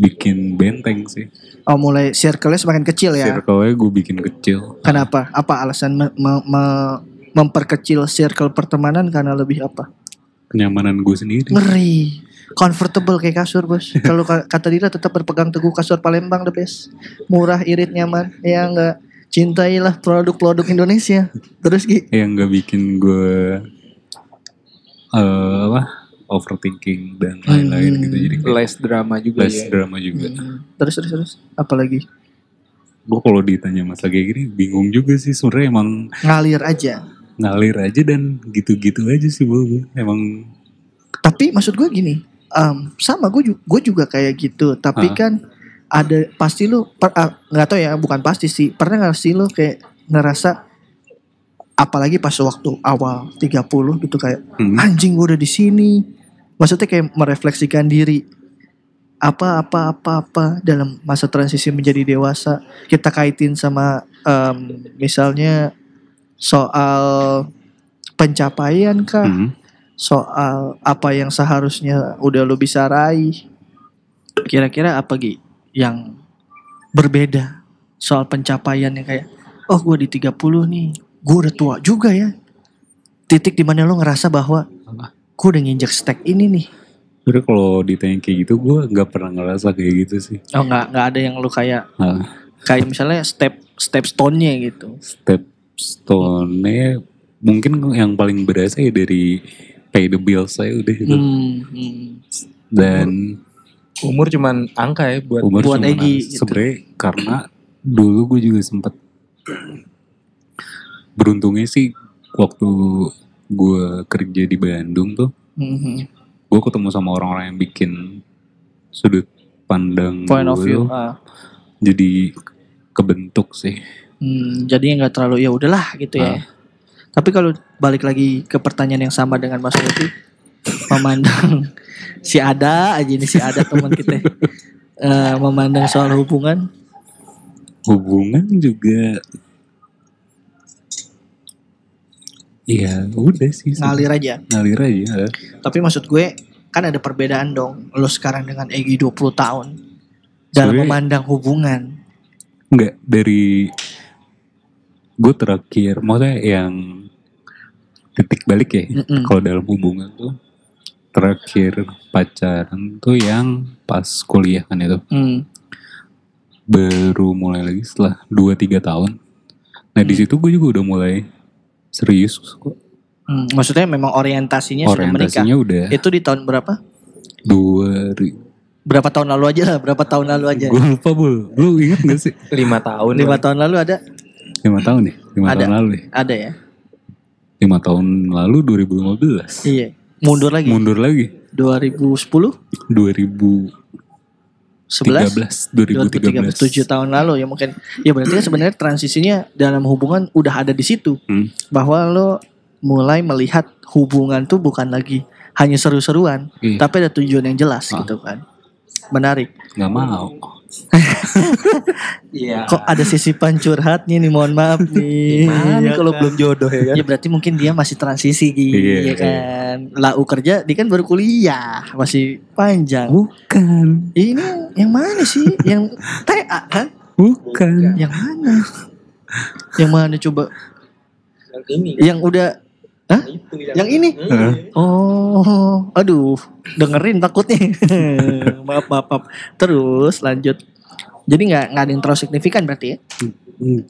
bikin benteng sih oh mulai circle-nya semakin kecil ya circle-nya gue bikin kecil kenapa apa alasan me- me- me- memperkecil circle pertemanan karena lebih apa kenyamanan gue sendiri Ngeri. Comfortable kayak kasur bos. Kalau ka- kata Dila tetap berpegang teguh kasur Palembang the best. Murah, irit, nyaman. Ya enggak. Cintailah produk-produk Indonesia. Terus Ki. yang nggak bikin gue eh apa overthinking dan lain-lain Hmm. gitu jadi kayak Less drama juga less ya. drama juga Terus terus terus. Apalagi gue kalau ditanya masalah kayak gini bingung juga sih sebenarnya emang ngalir aja. ngalir aja dan gitu-gitu aja sih gue emang Tapi maksud gue gini. em, sama gue juga, gue juga kayak gitu. Tapi Ah. kan ada pasti lu ah, nggak tahu ya bukan pasti sih. Pernah nggak sih lu kayak ngerasa apalagi pas waktu awal 30 gitu kayak hmm, anjing gue udah di sini maksudnya kayak merefleksikan diri apa apa apa apa dalam masa transisi menjadi dewasa kita kaitin sama em, misalnya soal pencapaian kah hmm. soal apa yang seharusnya udah lo bisa raih Kira-kira apa Gi yang berbeda soal pencapaian yang kayak oh gue di 30 nih, gue udah tua juga ya. Titik di mana lo ngerasa bahwa gue udah nginjek stack ini nih. Sebenernya kalau ditanya kayak gitu gue nggak pernah ngerasa kayak gitu sih. Oh nggak nggak ada yang lo kayak Nah, kayak misalnya step step stone-nya gitu. step stone-nya mungkin yang paling berasa ya dari pay the bills saya udah itu. Hmm, hmm. Dan Umur cuman angka ya buat umur buat Egy gitu. sebenarnya karena dulu gue juga sempet beruntungnya sih waktu gue kerja di Bandung tuh Mhm. gue ketemu sama orang-orang yang bikin sudut pandang Point of view. tuh ah. jadi kebentuk sih Hmm, jadi nggak terlalu ya udahlah gitu ya. Tapi kalau balik lagi ke pertanyaan yang sama dengan Mas Lutfi, memandang si ada aja ini si ada teman kita eh, memandang soal hubungan hubungan juga Iya, udah sih. ngalir aja. Ngalir aja. Tapi maksud gue kan ada perbedaan dong. Lo sekarang dengan Egi 20 tahun dalam Sebenarnya- memandang hubungan. Enggak, dari gue terakhir, maksudnya yang titik balik ya. Mm-mm. Kalau dalam hubungan tuh terakhir pacaran tuh yang pas kuliah kan itu. Hmm. Baru mulai lagi setelah 2-3 tahun. Nah di situ gue juga udah mulai serius kok. Hmm, Maksudnya memang orientasinya, sudah menikah. Orientasinya udah Itu di tahun berapa? dua Berapa tahun lalu aja lah, berapa tahun lalu aja. Gue lupa bul, lu inget gak sih? lima tahun. Lima tahun lalu ada? Lima tahun nih, lima Ada. tahun lalu nih. Ada ya? Lima tahun lalu 2015. Iya. Mundur lagi. Mundur lagi 2010, 2013, 11, 2013. 7 tahun lalu ya mungkin. Ya berarti kan sebenarnya transisinya dalam hubungan udah ada di situ. Hmm. Bahwa lo mulai melihat hubungan tuh bukan lagi hanya seru-seruan, Iya. tapi ada tujuan yang jelas Ah. gitu kan. Menarik. Gak mau. Iya. Kok ada sisipan curhatnya nih, mohon maaf nih. Ya kalau kan? belum jodoh ya kan? Ya berarti mungkin dia masih transisi gitu Iya, ya iya. kan. Lau kerja, dia kan baru kuliah, masih panjang. Bukan, Ini yang mana sih? Yang TA kan? bukan. Yang mana? Yang mana coba? Yang ini. Yang udah Hah? Itu Yang ini? Hah? Oh, aduh, dengerin takutnya. maaf, maaf, maaf. Terus lanjut. Jadi nggak nggak ada yang terlalu signifikan berarti ya? Hmm.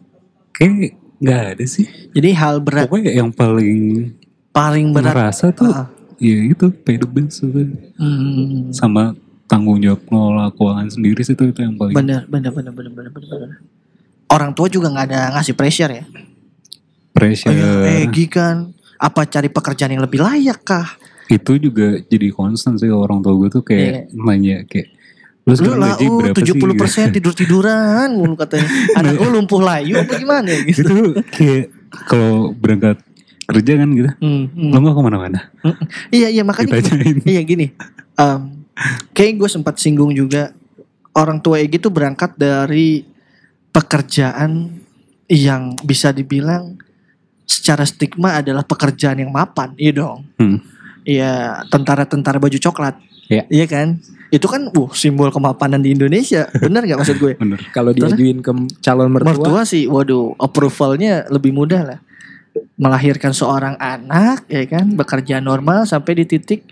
Kayak gak ada sih. Jadi hal berat Pokoknya yang paling paling berat. merasa tuh Ah. ya itu pay the bills. Hmm, sama tanggung jawab ngelola keuangan sendiri sih itu itu yang paling bener, bener, bener, bener, bener, bener, bener. Orang tua juga nggak ada ngasih pressure ya. pressure Oh, ya, Egi kan apa cari pekerjaan yang lebih layak kah? itu juga jadi concern sih orang tua gue tuh kayak nanya kayak lu Lu sekarang lah, gaji berapa 70 sih persen tidur tiduran, mulu katanya. Anak lu lumpuh layu apa gimana gitu. itu kayak kalau berangkat kerja kan gitu Hmm, hmm. lo nggak ke mana-mana Iya, iya makanya. ditanyain Iya gini, um, kayak gue sempat singgung juga orang tua Egi tuh berangkat dari pekerjaan yang bisa dibilang secara stigma adalah pekerjaan yang mapan, iya dong. Hmm. Iya, tentara-tentara baju coklat. Iya. Iya kan? Itu kan uh simbol kemapanan di Indonesia. Bener nggak maksud gue? bener Kalau diajuin ke calon mertua, Mertua sih, waduh, approvalnya lebih mudah lah. Melahirkan seorang anak, ya kan, bekerja normal sampai di titik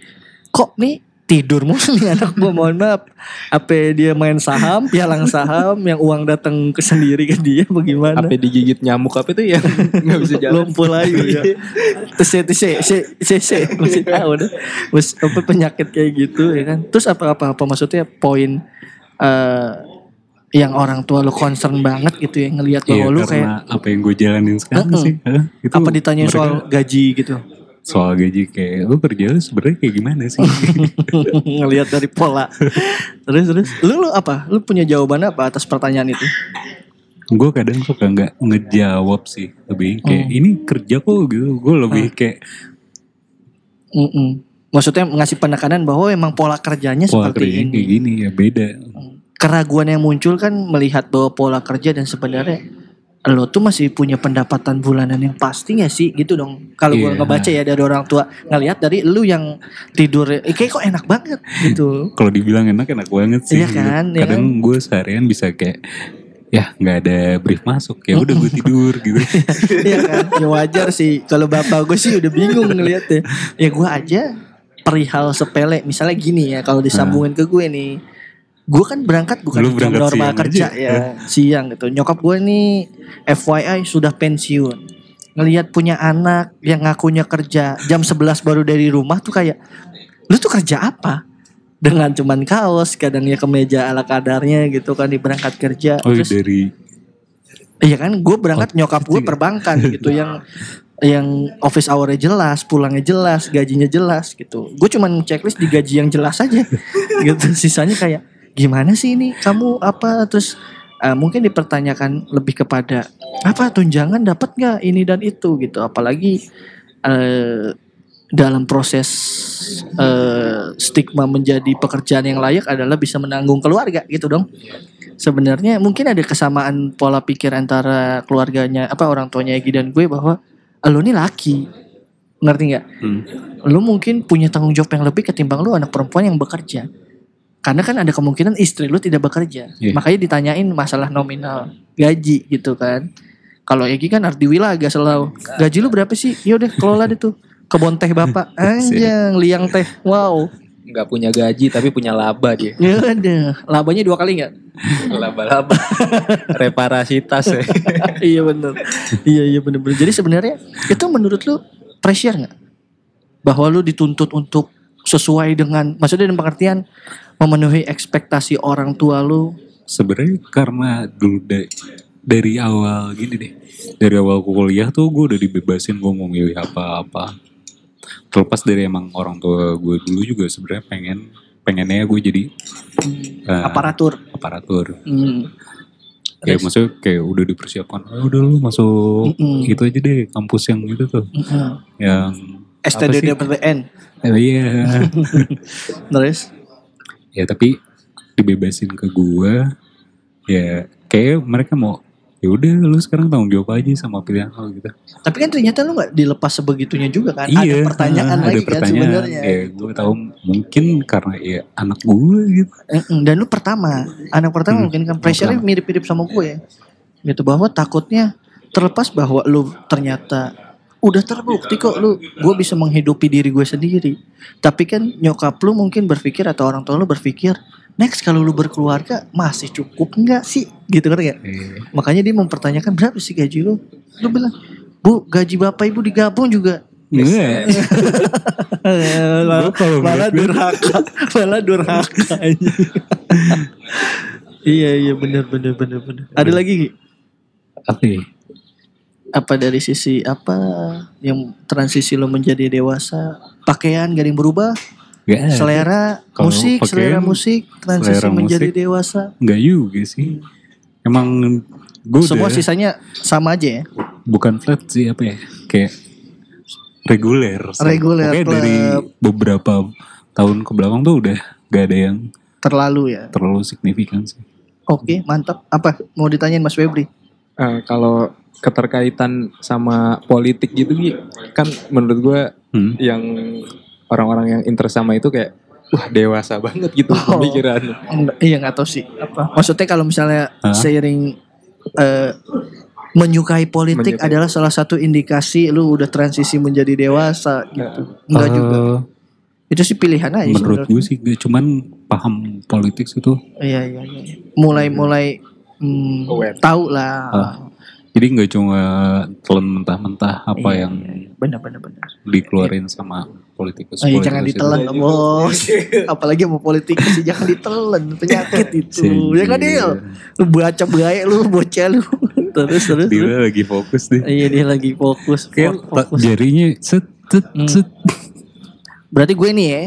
kok nih tidur mulu nih anak gua mohon maaf. Apa dia main saham, pialang saham yang uang datang ke sendiri ke dia bagaimana? apa digigit nyamuk apa itu yang nggak bisa jalan. Lumpuh layu ya. Tese tese se se se masih tahu deh. Mas apa penyakit kayak gitu ya kan. Terus apa apa apa maksudnya poin eh yang orang tua lu concern banget gitu ya ngelihat Iya, bahwa lu karena kayak apa yang gue jalanin sekarang Mm-mm. sih Hah? itu apa ditanya mereka soal gaji gitu. Soal gaji kayak lu kerja lu sebenarnya kayak gimana sih ngelihat dari pola. terus terus lu lu apa? Lu punya jawaban apa atas pertanyaan itu? gue kadang suka nggak ngejawab sih lebih kayak Hmm. ini kerja kok gitu gue lebih kayak Mm-mm. Maksudnya ngasih penekanan bahwa memang pola kerjanya pola seperti kerjanya ini. kayak gini ya beda keraguan yang muncul kan melihat bahwa pola kerja dan sebenarnya lo tuh masih punya pendapatan bulanan yang pasti gak sih gitu dong. Kalau gua Iya. ngebaca ya dari orang tua ngelihat dari lu yang tidur eh, kayak kok enak banget gitu. Kalau dibilang enak enak banget sih. Iya kan, iya Kadang gue seharian bisa kayak ya nggak ada brief masuk ya udah gue tidur gitu. Iya kan? Ya wajar sih. Kalau bapak gue sih udah bingung ngeliatnya. Ya gue aja perihal sepele. Misalnya gini ya kalau disambungin ke gue nih gue kan berangkat bukan Lu jam berangkat normal siang kerja. aja, ya siang gitu. Nyokap gue nih FYI sudah pensiun. Ngelihat punya anak yang ngakunya kerja jam 11 baru dari rumah tuh kayak lu tuh kerja apa? Dengan cuman kaos kadang ya kemeja ala kadarnya gitu kan di berangkat kerja. Oh terus dari Iya kan, gue berangkat Oh, nyokap gue perbankan gitu yang yang office hournya jelas, pulangnya jelas, gajinya jelas gitu. Gue cuman checklist di gaji yang jelas aja. Gitu. Sisanya kayak gimana sih ini? Kamu apa? Terus eh, mungkin dipertanyakan lebih kepada apa tunjangan dapat nggak ini dan itu? Gitu. Apalagi eh, dalam proses eh, stigma menjadi pekerjaan yang layak adalah bisa menanggung keluarga gitu dong. Sebenarnya mungkin ada kesamaan pola pikir antara keluarganya apa orang tuanya Egi dan gue bahwa lo ini laki. Ngerti nggak? Hmm, lo mungkin punya tanggung jawab yang lebih ketimbang lo anak perempuan yang bekerja karena kan ada kemungkinan istri lo tidak bekerja. Iya. makanya ditanyain masalah nominal gaji gitu kan. Kalau Egi kan arti wilaga selalu. Gaji lu berapa sih? Yaudah kelola deh tuh. Kebon teh bapak. Anjing liang teh. Wow. Nggak punya gaji tapi punya laba dia. Ya udah. Labanya dua kali nggak? Laba-laba. Reparasi tas ya. iya bener. Iya iya bener bener. Jadi sebenarnya itu menurut lu pressure nggak? Bahwa lu dituntut untuk sesuai dengan maksudnya dalam pengertian memenuhi ekspektasi orang tua lu? Sebenarnya karena dulu da- dari awal gini deh dari awal kuliah tuh gue udah dibebasin gue mau milih apa-apa. Terlepas dari emang orang tua gue dulu juga sebenarnya pengen pengennya gue jadi eh, aparatur. aparatur. Hmm. kayak maksudnya kayak udah dipersiapkan oh, udah lu masuk Mm-mm. itu aja deh kampus yang itu tuh. Mm-mm. yang STDDPTN eh, iya. Terus ya tapi dibebasin ke gua ya kayak mereka mau ya udah lu sekarang tanggung jawab aja sama pilihan lo gitu. Tapi kan ternyata lu nggak dilepas sebegitunya juga kan? Iya ada pertanyaan lagi ada kan pertanyaan. sebenarnya. Ya gue tahu mungkin karena ya anak gue gitu. Dan lu pertama anak pertama Hmm, mungkin kan pressure-nya pertama. mirip-mirip sama gue gitu bahwa takutnya terlepas bahwa lu ternyata udah terbukti kok lu. Gue bisa menghidupi diri gue sendiri. Tapi kan nyokap lu mungkin berpikir atau orang tua lu berpikir next kalau lu berkeluarga masih cukup nggak sih? Gitu kan ya makanya dia mempertanyakan berapa sih gaji lu? Lu bilang bu gaji bapak ibu digabung juga. Malah, malah ngeliat- durhaka. Malah durhaka iya iya benar benar benar benar ada lagi Gi? apa ya apa dari sisi apa yang transisi lo menjadi dewasa pakaian gak ada yang berubah? Nggak ada. selera Kalau musik pakaian, selera musik transisi selera menjadi musik. dewasa? nggak juga sih. Emang gue semua udah sisanya sama aja ya? Bukan flat sih apa ya? Kayak reguler Reguler dari beberapa tahun ke belakang tuh udah gak ada yang terlalu ya? terlalu signifikan sih. Oke mantap. Apa mau ditanyain Mas Febri? Eh, kalau keterkaitan sama politik gitu Gi, kan menurut gue hmm. yang orang-orang yang interest sama itu kayak wah dewasa banget gitu Oh. pemikiran iya nggak tahu sih. Apa? Maksudnya kalau misalnya Hah? seiring eh, menyukai politik Menyukai. adalah salah satu indikasi lu udah transisi menjadi dewasa gitu. Enggak Eh, juga itu sih pilihan aja menurut gue sih gue cuman paham politik itu. Iya iya iya. Mulai mulai hmm, tahu lah. Ah, jadi nggak cuma telan mentah-mentah apa Iya, yang iya, iya. benar benar benar. dikeluarin sama politikus Oh, iya, jangan politikus itu. ditelan bos. Apalagi mau politik sih jangan ditelan. Penyakit itu. Ya kan iya. Dil? Lu baca baik lu bocah lu. Terus terus, terus. dia lagi fokus deh. Iya dia lagi fokus kayak fokus jarinya set set Hmm. set. Berarti gue nih ya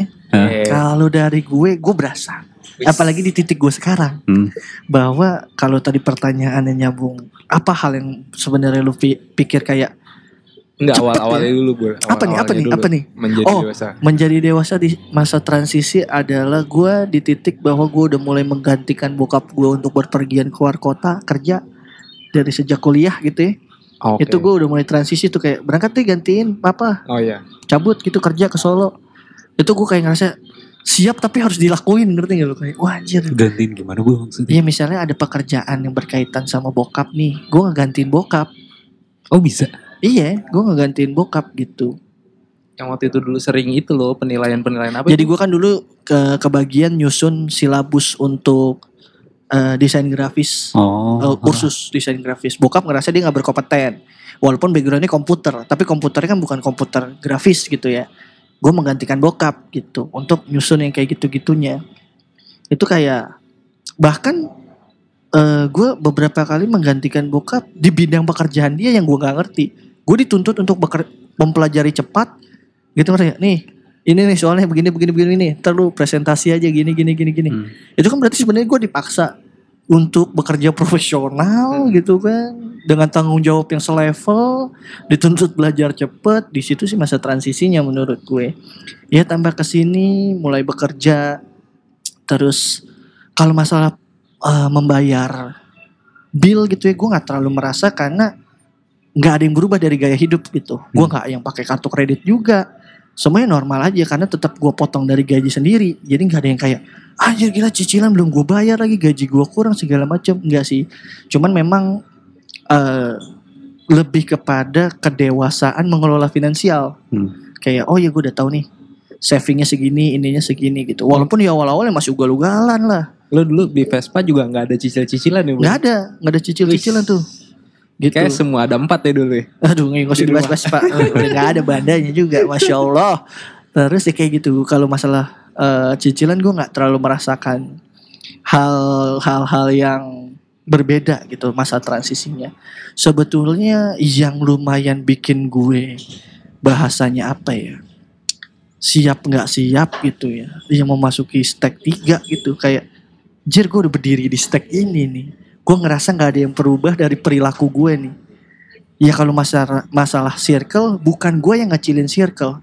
kalau dari gue gue berasa apalagi di titik gue sekarang Hmm. bahwa kalau tadi pertanyaannya nyambung apa hal yang sebenarnya lu pi- pikir kayak Enggak awal-awalnya ya. dulu gue. Apa nih, apa nih, apa nih? Menjadi Oh. dewasa. menjadi dewasa di masa transisi adalah gue di titik bahwa gue udah mulai menggantikan bokap gue untuk berpergian keluar kota kerja dari sejak kuliah gitu ya. Oke. Itu gue udah mulai transisi tuh kayak berangkat deh gantiin papa Oh iya. cabut gitu kerja ke Solo. Itu gue kayak ngerasa siap tapi harus dilakuin ngerti gak lu kayak wah anjir. Gantiin gimana bu maksudnya? Iya misalnya ada pekerjaan yang berkaitan sama bokap nih, gue ngegantiin bokap. Oh bisa. Iya, gue ngegantiin bokap gitu. Yang waktu itu dulu sering itu loh penilaian-penilaian apa? Jadi gue kan dulu ke kebagian nyusun silabus untuk eh, desain grafis, Oh. eh, kursus desain grafis. Bokap ngerasa dia nggak berkompeten, walaupun backgroundnya komputer, tapi komputernya kan bukan komputer grafis gitu ya. Gue menggantikan bokap gitu untuk nyusun yang kayak gitu-gitunya. Itu kayak bahkan eh gue beberapa kali menggantikan bokap di bidang pekerjaan dia yang gue nggak ngerti. Gue dituntut untuk beker- mempelajari cepat gitu nggak? Nih ini nih soalnya begini begini begini nih. Ntar lu presentasi aja gini gini gini gini. Hmm. Itu kan berarti sebenarnya gue dipaksa untuk bekerja profesional gitu kan. Dengan tanggung jawab yang selevel dituntut belajar cepet di situ sih masa transisinya menurut gue. Ya tambah ke sini mulai bekerja. Terus kalau masalah eh, membayar bill gitu ya gue nggak terlalu merasa karena nggak ada yang berubah dari gaya hidup gitu. Gue nggak yang pakai kartu kredit juga. Semuanya normal aja karena tetap gue potong dari gaji sendiri. Jadi nggak ada yang kayak anjir gila cicilan belum gue bayar lagi gaji gue kurang segala macam enggak sih. Cuman memang eh, lebih kepada kedewasaan mengelola finansial. Hmm. kayak oh ya gue udah tahu nih savingnya segini ininya segini gitu. Walaupun di awal-awal ya masih ugal-ugalan lah. Lo dulu di Vespa juga nggak ada cicil-cicilan ya? Nggak ada. Nggak ada cicil-cicilan tuh. Gitu. Kayak semua ada empat ya dulu ya. Aduh nggak usah Di rumah. dibahas-bahas pak Udah gak ada bandanya juga Masya Allah. Terus ya kayak gitu Kalau masalah eh, cicilan gue gak terlalu merasakan Hal-hal yang berbeda gitu Masa transisinya. Sebetulnya yang lumayan bikin gue Bahasanya apa ya? Siap gak siap gitu ya? Yang memasuki stack 3 gitu Kayak Jir gue udah berdiri di stack ini nih. Gue ngerasa gak ada yang berubah dari perilaku gue nih. Ya kalau masalah masalah circle bukan gue yang ngecilin circle.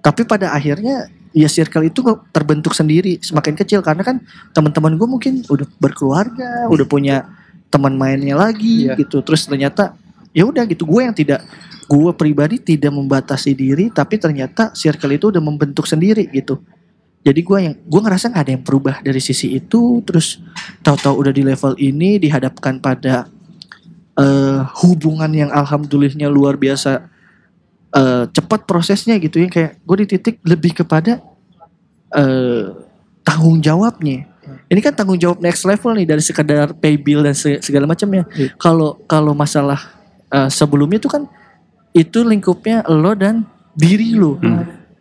Tapi pada akhirnya ya circle itu kok terbentuk sendiri semakin kecil karena kan teman-teman gue mungkin udah berkeluarga, udah punya teman mainnya lagi Iya. gitu. Terus ternyata ya udah gitu gue yang tidak gue pribadi tidak membatasi diri tapi ternyata circle itu udah membentuk sendiri gitu. Jadi gue yang gue ngerasa nggak ada yang berubah dari sisi itu terus tahu-tahu udah di level ini dihadapkan pada eh, hubungan yang alhamdulillahnya luar biasa eh, cepat prosesnya gitu ya. Kayak gue di titik lebih kepada eh, tanggung jawabnya. Ini kan tanggung jawab next level nih dari sekedar pay bill dan se- segala macamnya Iya. kalau kalau masalah eh, sebelumnya itu kan itu lingkupnya lo dan diri lo.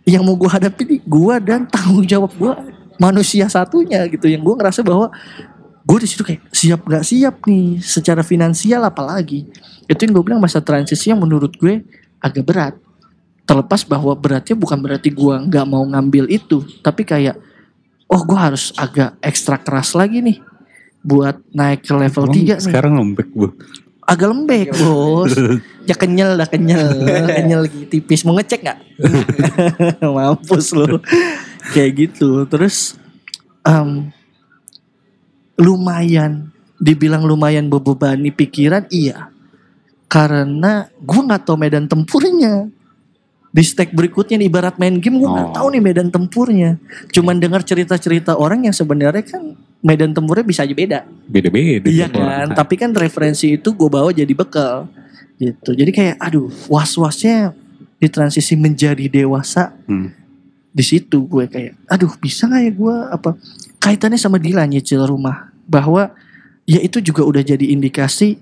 Yang mau gue hadapi nih gue dan tanggung jawab gue manusia satunya gitu. Yang gue ngerasa bahwa gue di situ kayak siap gak siap nih secara finansial apalagi. Itu yang gue bilang masa transisi yang menurut gue agak berat. Terlepas bahwa beratnya bukan berarti gue nggak mau ngambil itu tapi kayak oh gue harus agak ekstra keras lagi nih buat naik ke level Emang 3 nih. Sekarang lembek bu. agak lembek bos. Ya kenyal dah kenyal. Kenyal lagi. Tipis. Mau ngecek nggak? Mampus lu. Kayak gitu. Terus em, lumayan. Dibilang lumayan membebani pikiran iya karena gue nggak tahu medan tempurnya di stack berikutnya nih ibarat main game gue nggak Oh. tahu nih medan tempurnya cuman dengar cerita-cerita orang yang sebenarnya kan medan tempurnya bisa aja beda Beda-beda. Iya tiap orang. kan, tapi kan referensi itu gue bawa jadi bekal gitu. Jadi kayak aduh was-wasnya di transisi menjadi dewasa Hmm. di situ gue kayak aduh bisa nggak ya gue apa kaitannya sama Dila nyicil rumah bahwa ya itu juga udah jadi indikasi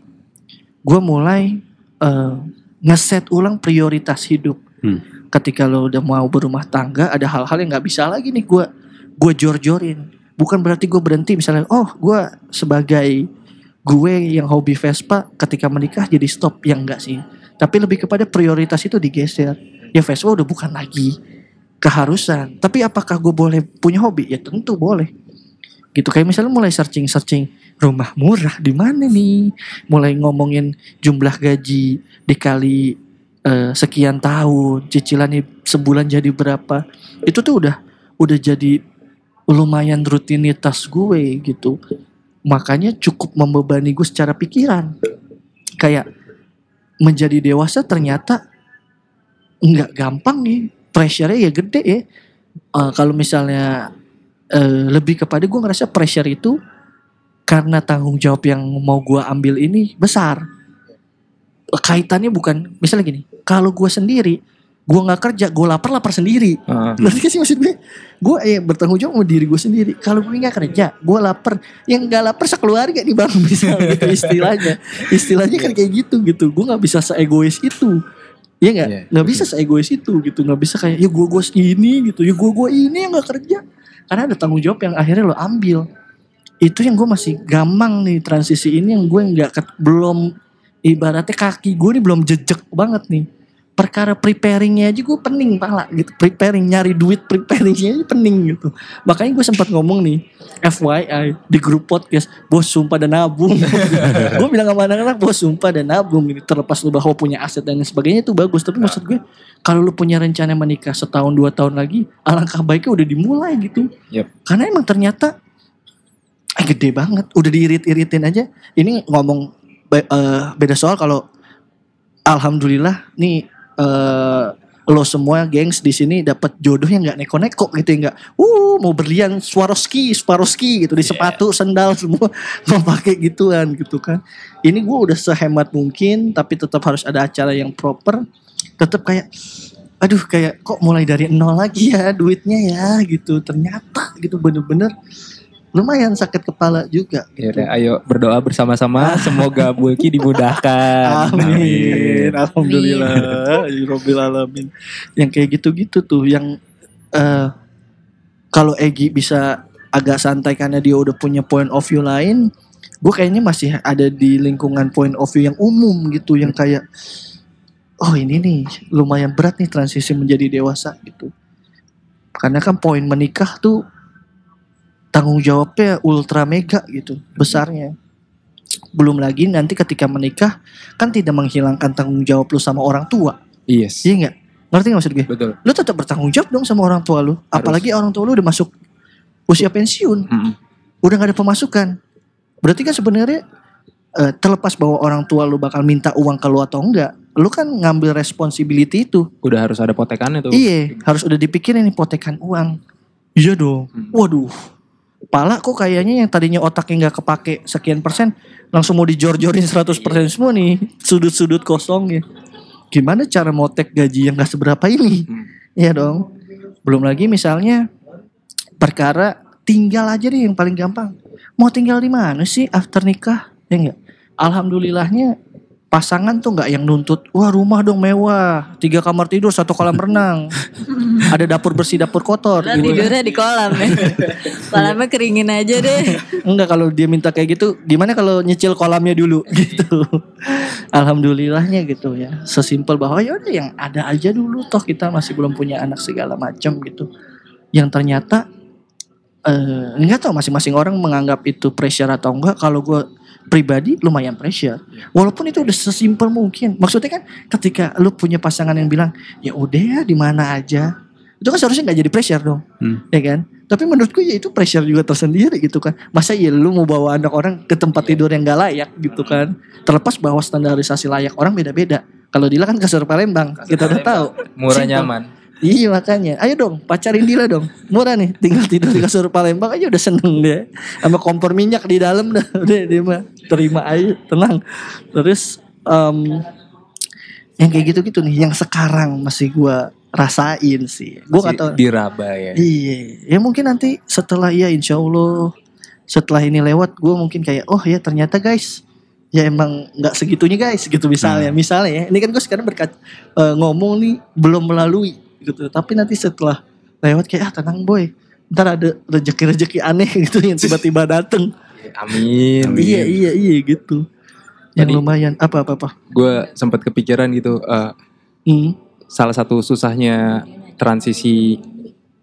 gue mulai eh, ngeset ulang prioritas hidup. Hmm. ketika lo udah mau berumah tangga ada hal-hal yang nggak bisa lagi nih gue gue jor-jorin. Bukan berarti gue berhenti misalnya oh gue sebagai gue yang hobi Vespa ketika menikah jadi stop. Yang enggak sih. Tapi lebih kepada prioritas itu digeser. Ya Vespa udah bukan lagi keharusan. Tapi apakah gue boleh punya hobi? Ya tentu boleh. Gitu kayak misalnya mulai searching searching rumah murah di mana nih? Mulai ngomongin jumlah gaji dikali eh, sekian tahun cicilannya sebulan jadi berapa. Itu tuh udah udah jadi lumayan rutinitas gue gitu. Makanya cukup membebani gue secara pikiran. Kayak menjadi dewasa ternyata nggak gampang nih. Pressure-nya ya gede ya. Eh, kalau misalnya eh, lebih kepada gue ngerasa pressure itu karena tanggung jawab yang mau gue ambil ini besar kaitannya bukan misalnya gini kalau gue sendiri gue nggak kerja gue lapar lapar sendiri. Ngerti gak sih maksud gue? Gue ya bertanggung jawab sama diri gue sendiri. Kalau gue nggak kerja, gue lapar. Yang nggak lapar sekeluarga nih bang, bisa gitu istilahnya. Istilahnya kan kayak gitu gitu. Gue nggak bisa seegois itu. Iya nggak? Iya, Nggak bisa seegois itu gitu. Nggak bisa kayak ya gue gue ini gitu. Ya gue gue ini yang nggak kerja. Karena ada tanggung jawab yang akhirnya lo ambil. Itu yang gue masih gampang nih transisi ini yang gue nggak ket- belum ibaratnya kaki gue nih belum jejek banget nih. Perkara preparingnya aja gue pening pala gitu preparing nyari duit preparingnya aja pening gitu. Makanya gue sempat ngomong nih FYI di grup podcast bos sumpah dan nabung. Gue bilang sama anak-anak bos sumpah dan nabung. Ini terlepas lu bahwa punya aset dan sebagainya itu bagus. Tapi maksud gue kalau lu punya rencana menikah setahun dua tahun lagi alangkah baiknya udah dimulai gitu. Yep. karena emang ternyata eh, gede banget. Udah diirit-iritin aja. Ini ngomong be- eh, beda soal kalau alhamdulillah nih eh lo semua gengs di sini dapat jodoh yang nggak neko-neko gitu ya nggak uh mau berlian Swarovski Swarovski gitu di sepatu sendal semua mau pakai gituan gitu kan. Ini gue udah sehemat mungkin tapi tetap harus ada acara yang proper. Tetap kayak aduh kayak kok mulai dari nol lagi ya duitnya ya gitu. Ternyata gitu bener-bener lumayan sakit kepala juga gitu. udah, ayo berdoa bersama-sama. Semoga Bulky dimudahkan. Amin. Alhamdulillah. Ya Rabbil alamin. Yang kayak gitu-gitu tuh yang eh kalau Egi bisa agak santai karena dia udah punya point of view lain, gue kayaknya masih ada di lingkungan point of view yang umum gitu yang kayak oh ini nih lumayan berat nih transisi menjadi dewasa gitu. Karena kan poin menikah tuh tanggung jawabnya ultra mega gitu besarnya belum lagi nanti ketika menikah kan tidak menghilangkan tanggung jawab lu sama orang tua Yes. iya nggak ngerti nggak maksud gue Betul. lu tetap bertanggung jawab dong sama orang tua lu apalagi orang tua lu udah masuk usia pensiun Mm-mm. udah nggak ada pemasukan berarti kan sebenarnya eh, terlepas bahwa orang tua lu bakal minta uang ke lu atau enggak lu kan ngambil responsibility itu Udah harus ada potekannya tuh. Iya, harus udah dipikirin nih potekan uang. Iya dong. Hmm. Waduh. Pala kok kayaknya yang tadinya otaknya nggak kepake sekian persen langsung mau dijor-jorin 100% semua nih sudut-sudut kosongnya. Gimana cara motek gaji yang gak seberapa ini? Hmm. Iya dong. Belum lagi misalnya perkara tinggal aja deh yang paling gampang. Mau tinggal di mana sih after nikah? Ya enggak? Alhamdulillahnya pasangan tuh nggak yang nuntut wah rumah dong mewah tiga kamar tidur satu kolam renang ada dapur bersih dapur kotor Lah gitu. tidurnya di kolam ya. Kolamnya keringin aja deh. enggak kalau dia minta kayak gitu gimana kalau nyicil kolamnya dulu gitu alhamdulillahnya gitu ya sesimpel bahwa ya udah yang ada aja dulu toh kita masih belum punya anak segala macam gitu yang ternyata eh nggak tahu masing-masing orang menganggap itu pressure atau enggak kalau gue pribadi lumayan pressure. Walaupun itu udah sesimpel mungkin. Maksudnya kan ketika lu punya pasangan yang bilang ya udah ya di mana aja. Itu kan seharusnya nggak jadi pressure dong. Hmm. ya kan? Tapi menurutku ya itu pressure juga tersendiri gitu kan. Masa ya lu mau bawa anak orang ke tempat tidur yang gak layak gitu kan? Terlepas bahwa standarisasi layak orang beda-beda. Kalau Dila kan kasur Palembang kita udah tahu. Murah Simple. nyaman. Iya makanya, ayo dong pacarin Dila dong, murah nih, tinggal tidur di kasur Palembang aja udah seneng dia, sama kompor minyak di dalam dah, udah dia mah terima aja, tenang. Terus em, yang kayak gitu-gitu nih, yang sekarang masih gua rasain sih, gua tau. diraba ya. Iya, ya mungkin nanti setelah ya insya Allah setelah ini lewat gue mungkin kayak oh ya ternyata guys ya emang nggak segitunya guys gitu misalnya. Misalnya ya ini kan gue sekarang berkat eh, ngomong nih belum melalui gitu tapi nanti setelah lewat kayak ah tenang boy ntar ada rezeki-rezeki aneh gitu yang tiba-tiba dateng Amin. iya iya iya gitu yang Jadi- lumayan apa apa apa Gue sempat kepikiran gitu. eh, hmm. salah satu susahnya transisi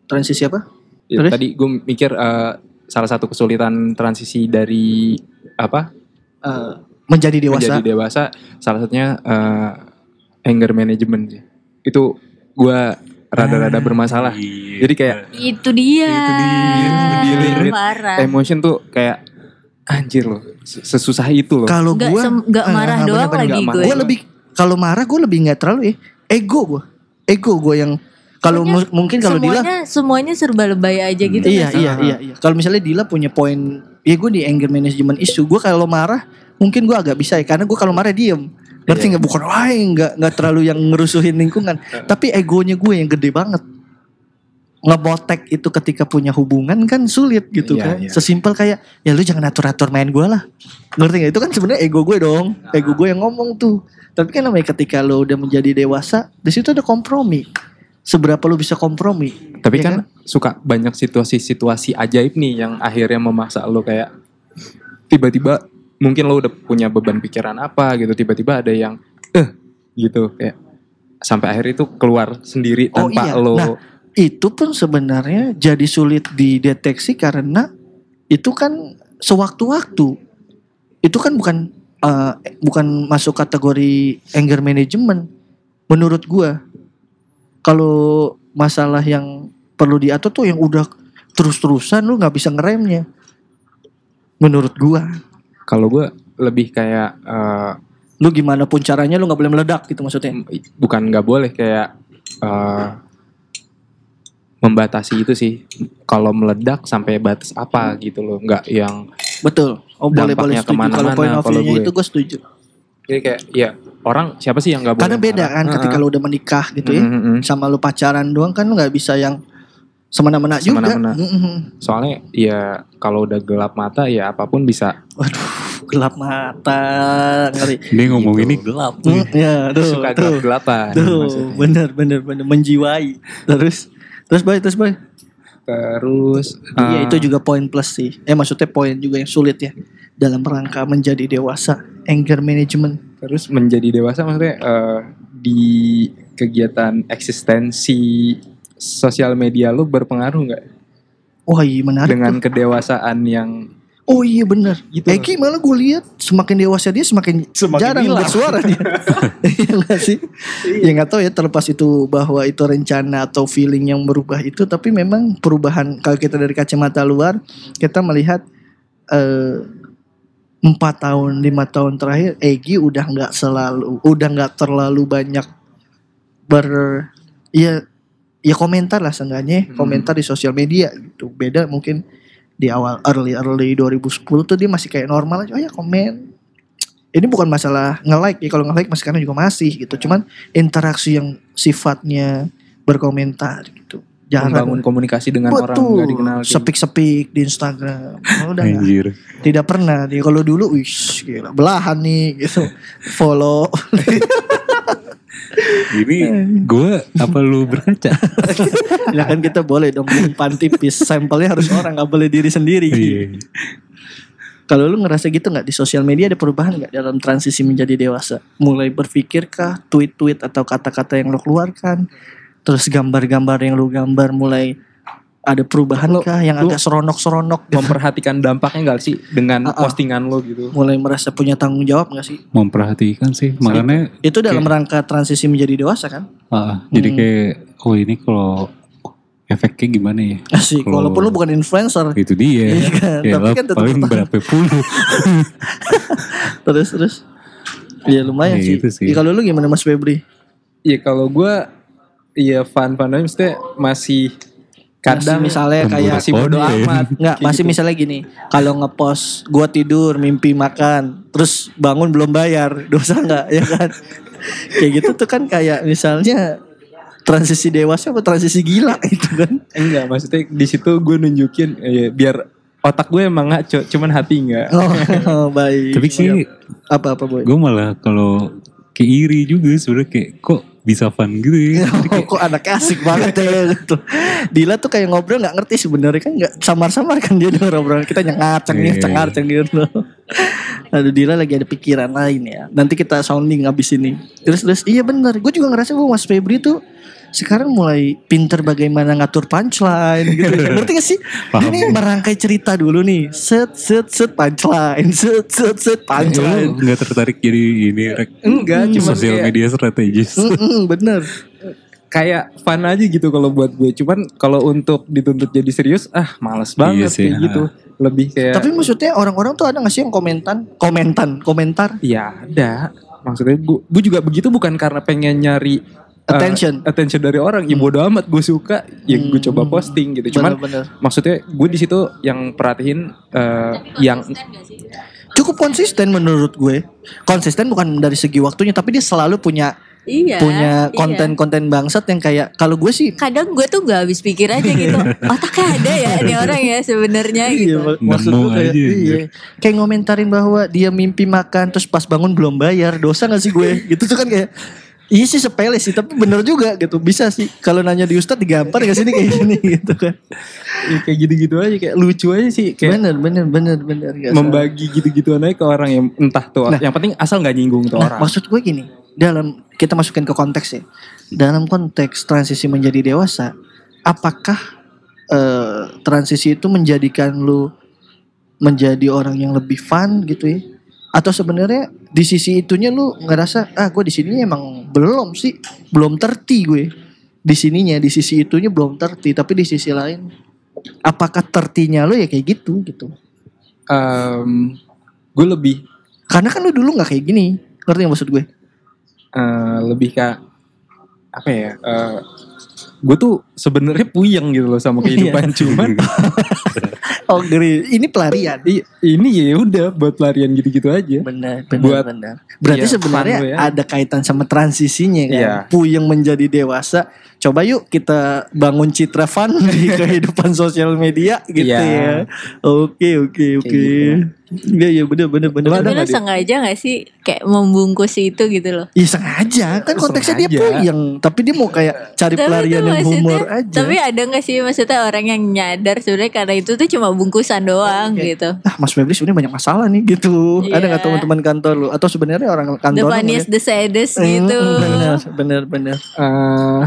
transisi apa Ya, Terus? tadi gue mikir eh, salah satu kesulitan transisi dari apa Eh, menjadi dewasa menjadi dewasa salah satunya eh, anger management. Itu gue rada-rada bermasalah. Iya. Jadi kayak Itu dia. Itu dia. With Parah. emotion tuh kayak anjir loh sesusah itu loh Kalau sem- nggak marah doang lagi gue. gue lebih kalau marah gue lebih nggak terlalu ya ego gue ego gue yang kalau mu- mungkin kalau Dila semuanya semuanya serba lebay aja gitu iya sih? iya iya iya kalau misalnya Dila punya poin ya gue di anger management issue gue kalau marah mungkin gue agak bisa ya karena gue kalau marah diem ngerti nggak? Bukan wah nggak nggak terlalu yang ngerusuhin lingkungan. Tapi egonya gue yang gede banget. Ngebotek itu ketika punya hubungan kan sulit gitu Iya, kan. iya. sesimpel kayak ya lu jangan atur atur main gue lah. Ngerti nggak? Itu kan sebenarnya ego gue dong. Ego gue yang ngomong tuh. Tapi kan namanya ketika lo udah menjadi dewasa di situ ada kompromi. Seberapa lu bisa kompromi? Tapi Ya kan, suka banyak situasi-situasi ajaib nih yang akhirnya memaksa lo kayak tiba-tiba mungkin lo udah punya beban pikiran apa gitu tiba-tiba ada yang eh gitu kayak sampai akhir itu keluar sendiri Oh, tanpa iya. lo Nah, itu pun sebenarnya jadi sulit dideteksi karena itu kan sewaktu-waktu. Itu kan bukan eh, bukan masuk kategori anger management menurut gua. Kalau masalah yang perlu diatur tuh yang udah terus-terusan lu nggak bisa ngeremnya. Menurut gua kalau gue lebih kayak eh, lu gimana pun caranya lu nggak boleh meledak gitu maksudnya bukan nggak boleh kayak eh, membatasi itu sih kalau meledak sampai batas apa gitu loh nggak yang betul oh boleh boleh setuju kalau point of view-nya itu gue setuju jadi kayak ya orang siapa sih yang nggak boleh Karena beda kan ketika Heeh. lu udah menikah gitu ya. Mm, mm, mm. Sama lu pacaran doang kan lu nggak bisa yang semena-mena juga. Semena-mena. Mm-mm. soalnya ya kalau udah gelap mata ya apa pun bisa Waduh, gelap mata, ngeri. Dia ngomong Gitu. ini gelap. Hmm, ya, tuh, suka tuh, gelap-gelapan tuh, maksudnya. bener, bener, bener, menjiwai. Terus, terus boy, terus boy. terus Iya eh, itu juga poin plus sih. Eh maksudnya poin juga yang sulit ya dalam rangka menjadi dewasa. Anger management. terus menjadi dewasa maksudnya eh, di kegiatan eksistensi sosial media lu berpengaruh nggak Wah iya menarik. dengan tuh. kedewasaan yang Oh iya bener. Gitu. Egi malah gue lihat semakin dewasa dia semakin, Semakin jarang hilang. bersuara dia. Iya gak sih? Ya nggak tahu ya terlepas itu bahwa itu rencana atau feeling yang berubah itu, tapi memang perubahan kalau kita dari kacamata luar kita melihat eh, empat tahun lima tahun terakhir Egi udah nggak selalu udah nggak terlalu banyak ber ya ya komentar lah seenggaknya Hmm. komentar di sosial media gitu. Beda mungkin di awal early early 2010 tuh dia masih kayak normal aja. Oh ya komen. Ini bukan masalah nge-like ya kalau nge-like masih sekarang juga masih gitu. Cuman interaksi yang sifatnya berkomentar gitu membangun jarang komunikasi dengan orang betul. nggak dikenal gitu. sepik-sepik di Instagram. Oh, udah. Anjir. tidak pernah nih kalau dulu wish gila. Belahan nih gitu. Follow Ini gue apa lu berkaca? ya kan kita boleh dong umpan tipis sampelnya harus orang nggak boleh diri sendiri Iya. Kalau lu ngerasa gitu nggak di sosial media ada perubahan nggak dalam transisi menjadi dewasa? Mulai berpikirkah tweet-tweet atau kata-kata yang lu keluarkan, terus gambar-gambar yang lu gambar mulai ada perubahan Lu- kah yang lu- agak seronok-seronok? gitu? memperhatikan dampaknya nggak sih dengan Ah, ah. postingan lo gitu Mulai merasa punya tanggung jawab nggak sih? Memperhatikan sih. Makanya Itu dalam rangka transisi menjadi dewasa kan? jadi Hmm. kayak oh ini kalau efeknya gimana ya? Asik. Kalau- Walaupun lu bukan influencer. Itu dia. Iya kan, Ya tapi kan tetap paling berapa puluh. Terus terus. Iya lumayan Ya, sih. itu sih. Ya, kalau lu gimana Mas Febri? Iya kalau gue Iya fun fun aja maksudnya masih kadang Masih misalnya kayak masih bodo amat Enggak, Kayak masih gitu. misalnya gini, kalau ngepost gua tidur, mimpi makan, terus bangun belum bayar, dosa enggak ya kan? kayak gitu tuh kan kayak misalnya transisi dewasa apa transisi gila itu kan. enggak maksudnya di situ gue nunjukin eh, biar otak gue emang ngaco cuman hati enggak Oh, baik. Tapi sih apa-apa boy. gue malah kalau kayak iri juga sebenarnya kayak kok bisa fun gitu ya. Kayak, kok anak asik banget ya gitu. Dila tuh kayak ngobrol nggak ngerti sebenarnya kan nggak samar-samar kan dia denger obrolan kita nyengat cengir Iya. cengar cengir gitu. Aduh Dila lagi ada pikiran lain ya. Nanti kita sounding abis ini. Terus terus iya bener. Gue juga ngerasa bahwa Mas Febri tuh sekarang mulai pinter bagaimana ngatur punchline gitu. Ngerti gak sih? Paham. Ini merangkai cerita dulu nih. Set set set punchline. Set set set punchline. nggak tertarik jadi ini rek enggak cuman sosial kayak media strategis. Bener. kayak fun aja gitu kalau buat gue. Cuman kalau untuk dituntut jadi serius, ah males banget Iya sih, kayak gitu. Lebih kayak Tapi maksudnya orang-orang tuh ada gak sih yang komentan, komentan, komentar ya ada. Maksudnya gue, gue juga begitu bukan karena pengen nyari eh, Attention. attention dari orang. Ya bodo amat gue suka, ya gue Hmm. coba posting gitu. Cuman bener-bener. maksudnya gue di situ yang perhatiin eh, yang Cukup konsisten menurut gue. Konsisten bukan dari segi waktunya, tapi dia selalu punya Iya. punya iya. konten-konten bangsat yang kayak kalau gue sih Kadang gue tuh gak habis pikir aja gitu. Otaknya ada ya ini orang ya sebenarnya Iya, gitu. mak- maksud gue kayak aja, iya. Kayak ngomentarin bahwa dia mimpi makan terus pas bangun belum bayar, dosa gak sih gue? gitu tuh kan kayak Iya sih sepele sih, tapi bener juga gitu. Bisa sih. Kalau nanya di Ustadz digampar gak sih ini kayak gini gitu kan. ya kayak gitu-gitu aja kayak lucu aja sih kayak Bener, bener, bener, bener. Gak membagi gitu-gitu aja ke orang yang entah tuh Nah. yang penting asal nggak nyinggung tuh Nah, orang. maksud gue gini, dalam kita masukin ke konteks ya. Dalam konteks transisi menjadi dewasa, apakah eh, transisi itu menjadikan lu menjadi orang yang lebih fun gitu ya? Atau sebenarnya di sisi itunya lu ngerasa ah gue di sini emang belum sih, belum terti gue. Di sininya di sisi itunya belum terti, tapi di sisi lain apakah tertinya lu ya kayak gitu gitu. Em, gue lebih Karena kan lu dulu nggak kayak gini, ngerti yang maksud gue? eh, lebih ke apa ya? eh, gue tuh sebenarnya puyeng gitu loh sama kehidupan cuman Oh ini pelarian. i- ini ya udah buat pelarian gitu-gitu aja. Benar, benar, Buat- benar. Berarti iya, sebenarnya ya. ada kaitan sama transisinya kan. Iya. Puyeng menjadi dewasa. Coba yuk kita bangun citra fun di kehidupan sosial media gitu Iya. ya. Oke, oke, oke. Iya, iya benar, benar, benar. Lu ada Tapi Dit? sengaja gak sih kayak membungkus itu gitu loh. Iya sengaja kan konteksnya dia Sengaja. puyeng, tapi dia mau kayak cari Tapi pelarian yang humor aja. Tapi ada gak sih maksudnya orang yang nyadar sebenarnya karena itu tuh cuma bungkusan doang Oke. gitu. ah Mas Febri sebenarnya banyak masalah nih gitu. Ada nggak Iya. teman-teman kantor lu atau sebenarnya orang The kantor lu funniest, the saddest gitu. Benar, benar, benar. Eh,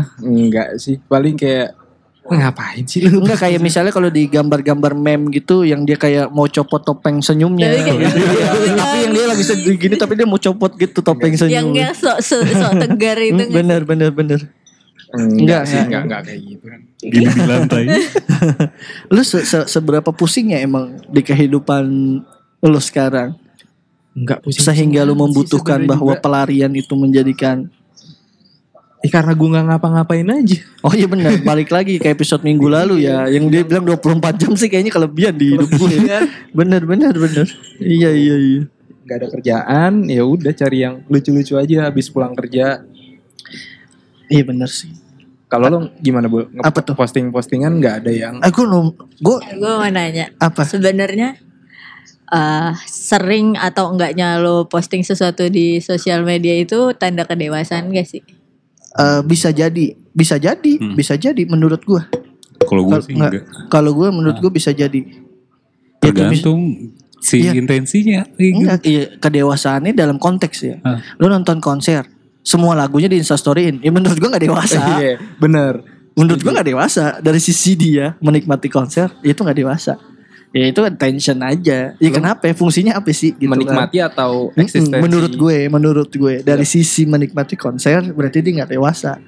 enggak sih, paling kayak ngapain sih lu? Enggak kayak misalnya kalau di gambar-gambar meme gitu yang dia kayak mau copot topeng senyumnya. Tapi kayak- tapi yang dia lagi sedih gini tapi dia mau copot gitu topeng yang senyum. yang sok sok sok tegar itu Hmm, bener bener bener. Enggak, Enggak, sih, enggak. enggak, kayak gitu kan. Gini di lantai. Lu se- se- seberapa pusingnya emang di kehidupan lu sekarang Enggak pusing. sehingga lu membutuhkan bahwa juga. pelarian itu menjadikan Eh, karena gue nggak ngapa-ngapain aja. Oh iya benar, balik lagi ke episode minggu lalu ya Yang dia bilang 24 jam sih kayaknya kelebihan di hidup gue Bener bener bener Iya iya iya Gak ada kerjaan, ya udah cari yang lucu-lucu aja habis pulang kerja. Iya bener sih Kalau lo gimana bu? Nge- Apa tuh? Posting-postingan nggak ada yang Aku nom, gue Gue mau nanya, apa? sebenarnya eh sering atau enggaknya lo posting sesuatu di sosial media itu tanda kedewasaan gak sih? Eh, bisa jadi, bisa jadi, Hmm. bisa jadi menurut gue. Kalau gue Kal- sih nggak. enggak. Kalau gue menurut gue bisa jadi. Ya, Tergantung si Iya. intensinya. Iya, Enggak, iya, kedewasaannya dalam konteks ya. Ah. Lu nonton konser, semua lagunya di instastoryin. Ya menurut gue nggak dewasa. Iya, bener. menurut gue nggak dewasa. Dari sisi dia menikmati konser, itu nggak dewasa. Ya itu attention aja. Ya kenapa? ya? Fungsinya apa sih? Gitu kan. Menikmati atau Mm-mm, eksistensi. Menurut gue, menurut gue dari sisi menikmati konser berarti dia nggak dewasa.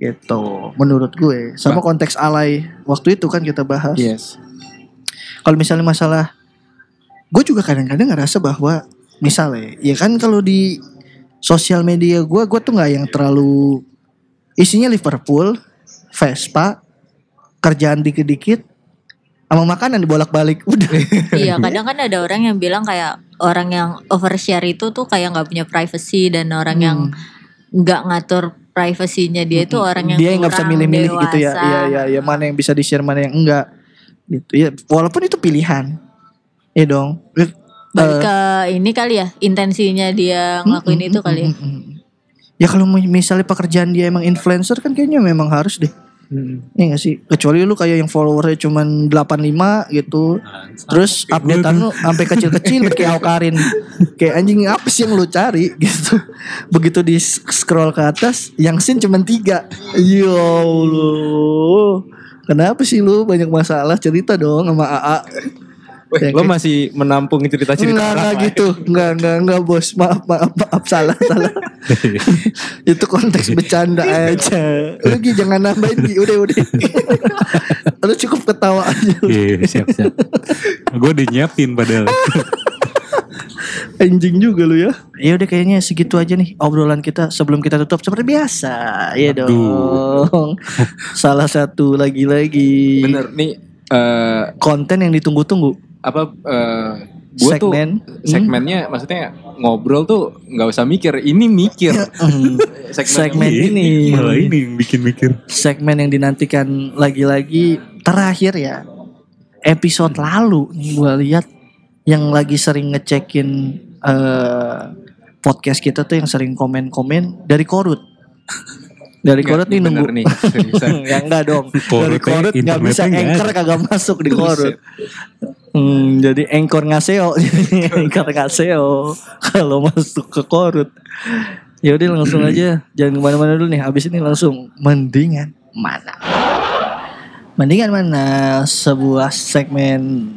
Gitu. Menurut gue. Sama konteks alay waktu itu kan kita bahas. Yes. Kalau misalnya masalah gue juga kadang-kadang ngerasa bahwa misalnya ya kan kalau di sosial media gue gue tuh nggak yang terlalu isinya Liverpool, Vespa, kerjaan dikit-dikit sama makanan dibolak-balik udah. iya kadang kan ada orang yang bilang kayak orang yang overshare itu tuh kayak nggak punya privacy dan orang yang nggak ngatur privasinya dia itu orang yang Hmm. dia nggak bisa milih-milih gitu ya. Iya iya iya mana yang bisa di-share mana yang enggak. Gitu. Ya walaupun itu pilihan. Iya dong. Eh, Balik ke ini kali ya intensinya dia ngelakuin mm, itu mm, kali ya. mm, mm, mm. Ya kalau misalnya pekerjaan dia emang influencer kan kayaknya memang harus deh. Hmm. Iya gak sih? Kecuali lu kayak yang followernya cuman 85 gitu. Terus updatean lu sampai kecil-kecil kayak Aukarin. kayak anjing apa sih yang lu cari gitu. Begitu di scroll ke atas yang scene cuman tiga. Ya Allah. Kenapa sih lu banyak masalah cerita dong sama AA? Weh, lo masih menampung cerita-cerita Enggak, enggak gitu. Enggak, enggak, enggak bos. Maaf, maaf, maaf. Salah, salah. Itu konteks bercanda aja. Lu Gi jangan nambahin Gi, udah udah. Lu cukup ketawa aja. Iya siap siap. gue udah nyiapin padahal. Anjing juga lu ya. Ya udah kayaknya segitu aja nih obrolan kita sebelum kita tutup seperti biasa. Iya dong. Salah satu lagi-lagi Bener nih eh konten yang ditunggu-tunggu. apa eh gua tuh Segmen. segmennya maksudnya ngobrol tuh nggak usah mikir ini mikir Hmm. Segmen ini. Malah ini yang bikin mikir. segmen yang dinantikan lagi-lagi terakhir ya episode lalu nih gue lihat yang lagi sering ngecekin eh, podcast kita tuh yang sering komen-komen dari korut dari korut nih nunggu. nih ya enggak dong. Dari korut nggak bisa anchor kagak masuk di korut. Hmm, jadi anchor ngaseo anchor ngaseo kalau masuk ke korut. Ya udah langsung aja. Jangan ke mana-mana dulu nih. Habis ini langsung mendingan mana? Mendingan mana? Sebuah segmen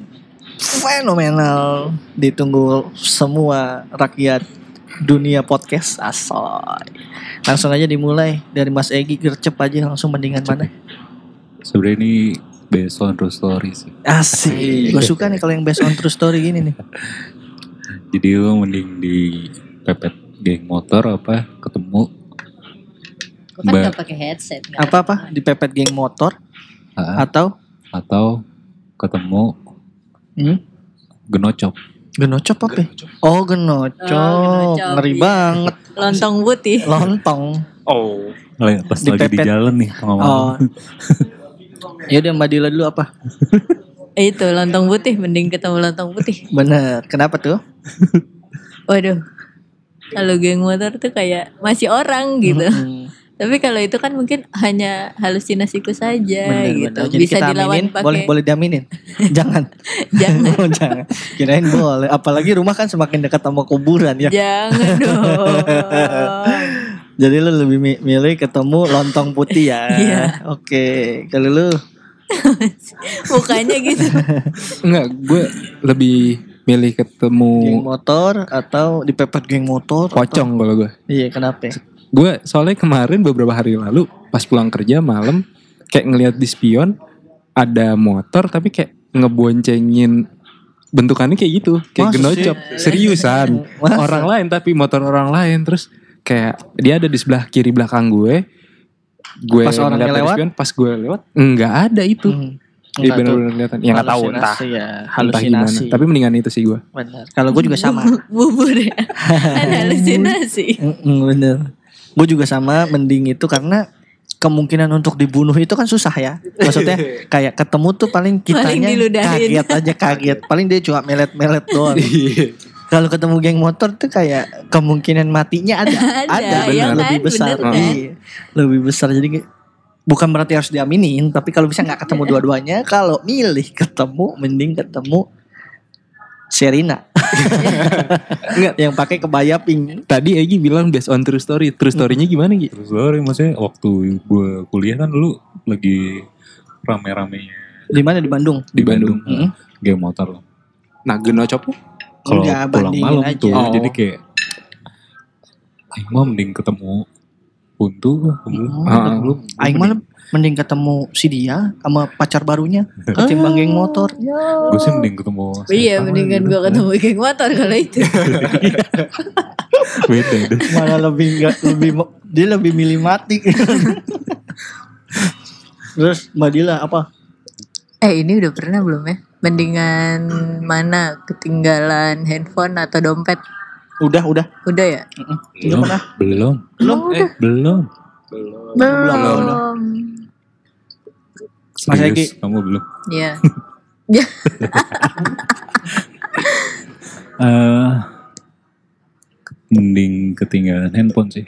fenomenal. Ditunggu semua rakyat dunia podcast asoy langsung aja dimulai dari Mas Egi gercep aja langsung mendingan mana Sebenarnya ini based on true story sih. Asik. Gue suka nih kalau yang based on true story gini nih. Jadi lo mending di pepet geng motor apa ketemu Gue kan Mbak. gak pakai headset. nggak Apa-apa dipepet geng motor atau atau ketemu hmm? genocop. Genocop apa? ya? Oh genocop. Oh, genocop, Ngeri iya. banget. Lontong putih. Lontong. oh Lah, Pas lagi di jalan nih malam. Oh. ya udah Mbak Dila dulu apa? Eh, Itu lontong putih. Mending ketemu lontong putih. Bener. Kenapa tuh? Waduh. Kalau geng motor tuh kayak masih orang gitu. Hmm, Tapi kalau itu kan mungkin hanya halusinasiku saja bener, gitu. bener. Jadi Bisa kita dilawan aminin, pakai boleh boleh diaminin. Jangan. Jangan. Oh, jangan. Kirain boleh. Apalagi rumah kan semakin dekat sama kuburan ya. Jangan dong. Jadi lu lebih mi- milih ketemu lontong putih ya. Iya. Oke. Kalau lu Mukanya gitu. enggak gue lebih milih geng ketemu motor atau dipepet geng motor? atau- pocong kalau gue Iya, kenapa? Gue soalnya kemarin beberapa hari lalu pas pulang kerja malam kayak ngelihat di spion ada motor tapi kayak ngeboncengin bentukannya kayak gitu kayak Masa genocop seriusan Masa? orang lain tapi motor orang lain terus kayak dia ada di sebelah kiri belakang gue gue Pas dari lewat? spion, pas gue lewat nggak ada itu Hmm. Tuh. bener-bener kelihatan ya nggak tahu entah Halusinasi ya, entah gimana halusinasi. tapi mendingan itu sih gue. Kalau gue juga sama. Bubur ya. Halusinasi. Bener. Gue juga sama mending itu karena kemungkinan untuk dibunuh itu kan susah ya. Maksudnya kayak ketemu tuh paling kitanya diludahin. kaget aja kaget. Paling dia cuma melet-melet doang. Kalau ketemu geng motor tuh kayak kemungkinan matinya ada, Ada, ya lebih kan? besar, Bener kan? Iya. lebih besar. Jadi bukan berarti harus diaminin, tapi kalau bisa nggak ketemu dua-duanya, kalau milih ketemu, mending ketemu Serina Enggak. yang pakai kebaya pink. tadi Egi bilang based on true story true story-nya gimana Gi? Terus story maksudnya waktu gue kuliah kan dulu lagi rame-ramenya Di mana di Bandung? di Bandung, Mm. geng motor. nah genocop tuh Kalau pulang malam aja. tuh, Oh. jadi kayak Aing mah mending ketemu Puntu, belum, Ah. belum. Aing malah mending ketemu si dia sama pacar barunya ketimbang geng motor. Gue sih mending ketemu. Iya, mendingan gitu. gue ketemu geng motor kalau itu. Beda deh. Malah lebih enggak lebih dia lebih milih mati. Terus Mbak Dila apa? Eh ini udah pernah belum ya? Mendingan mana ketinggalan handphone atau dompet? Udah, udah. Udah ya? Udah pernah? Belum, Belum? eh belum. Belum. Mas Egi. Serius, kamu belum. Iya. Eh, mending ketinggalan handphone sih.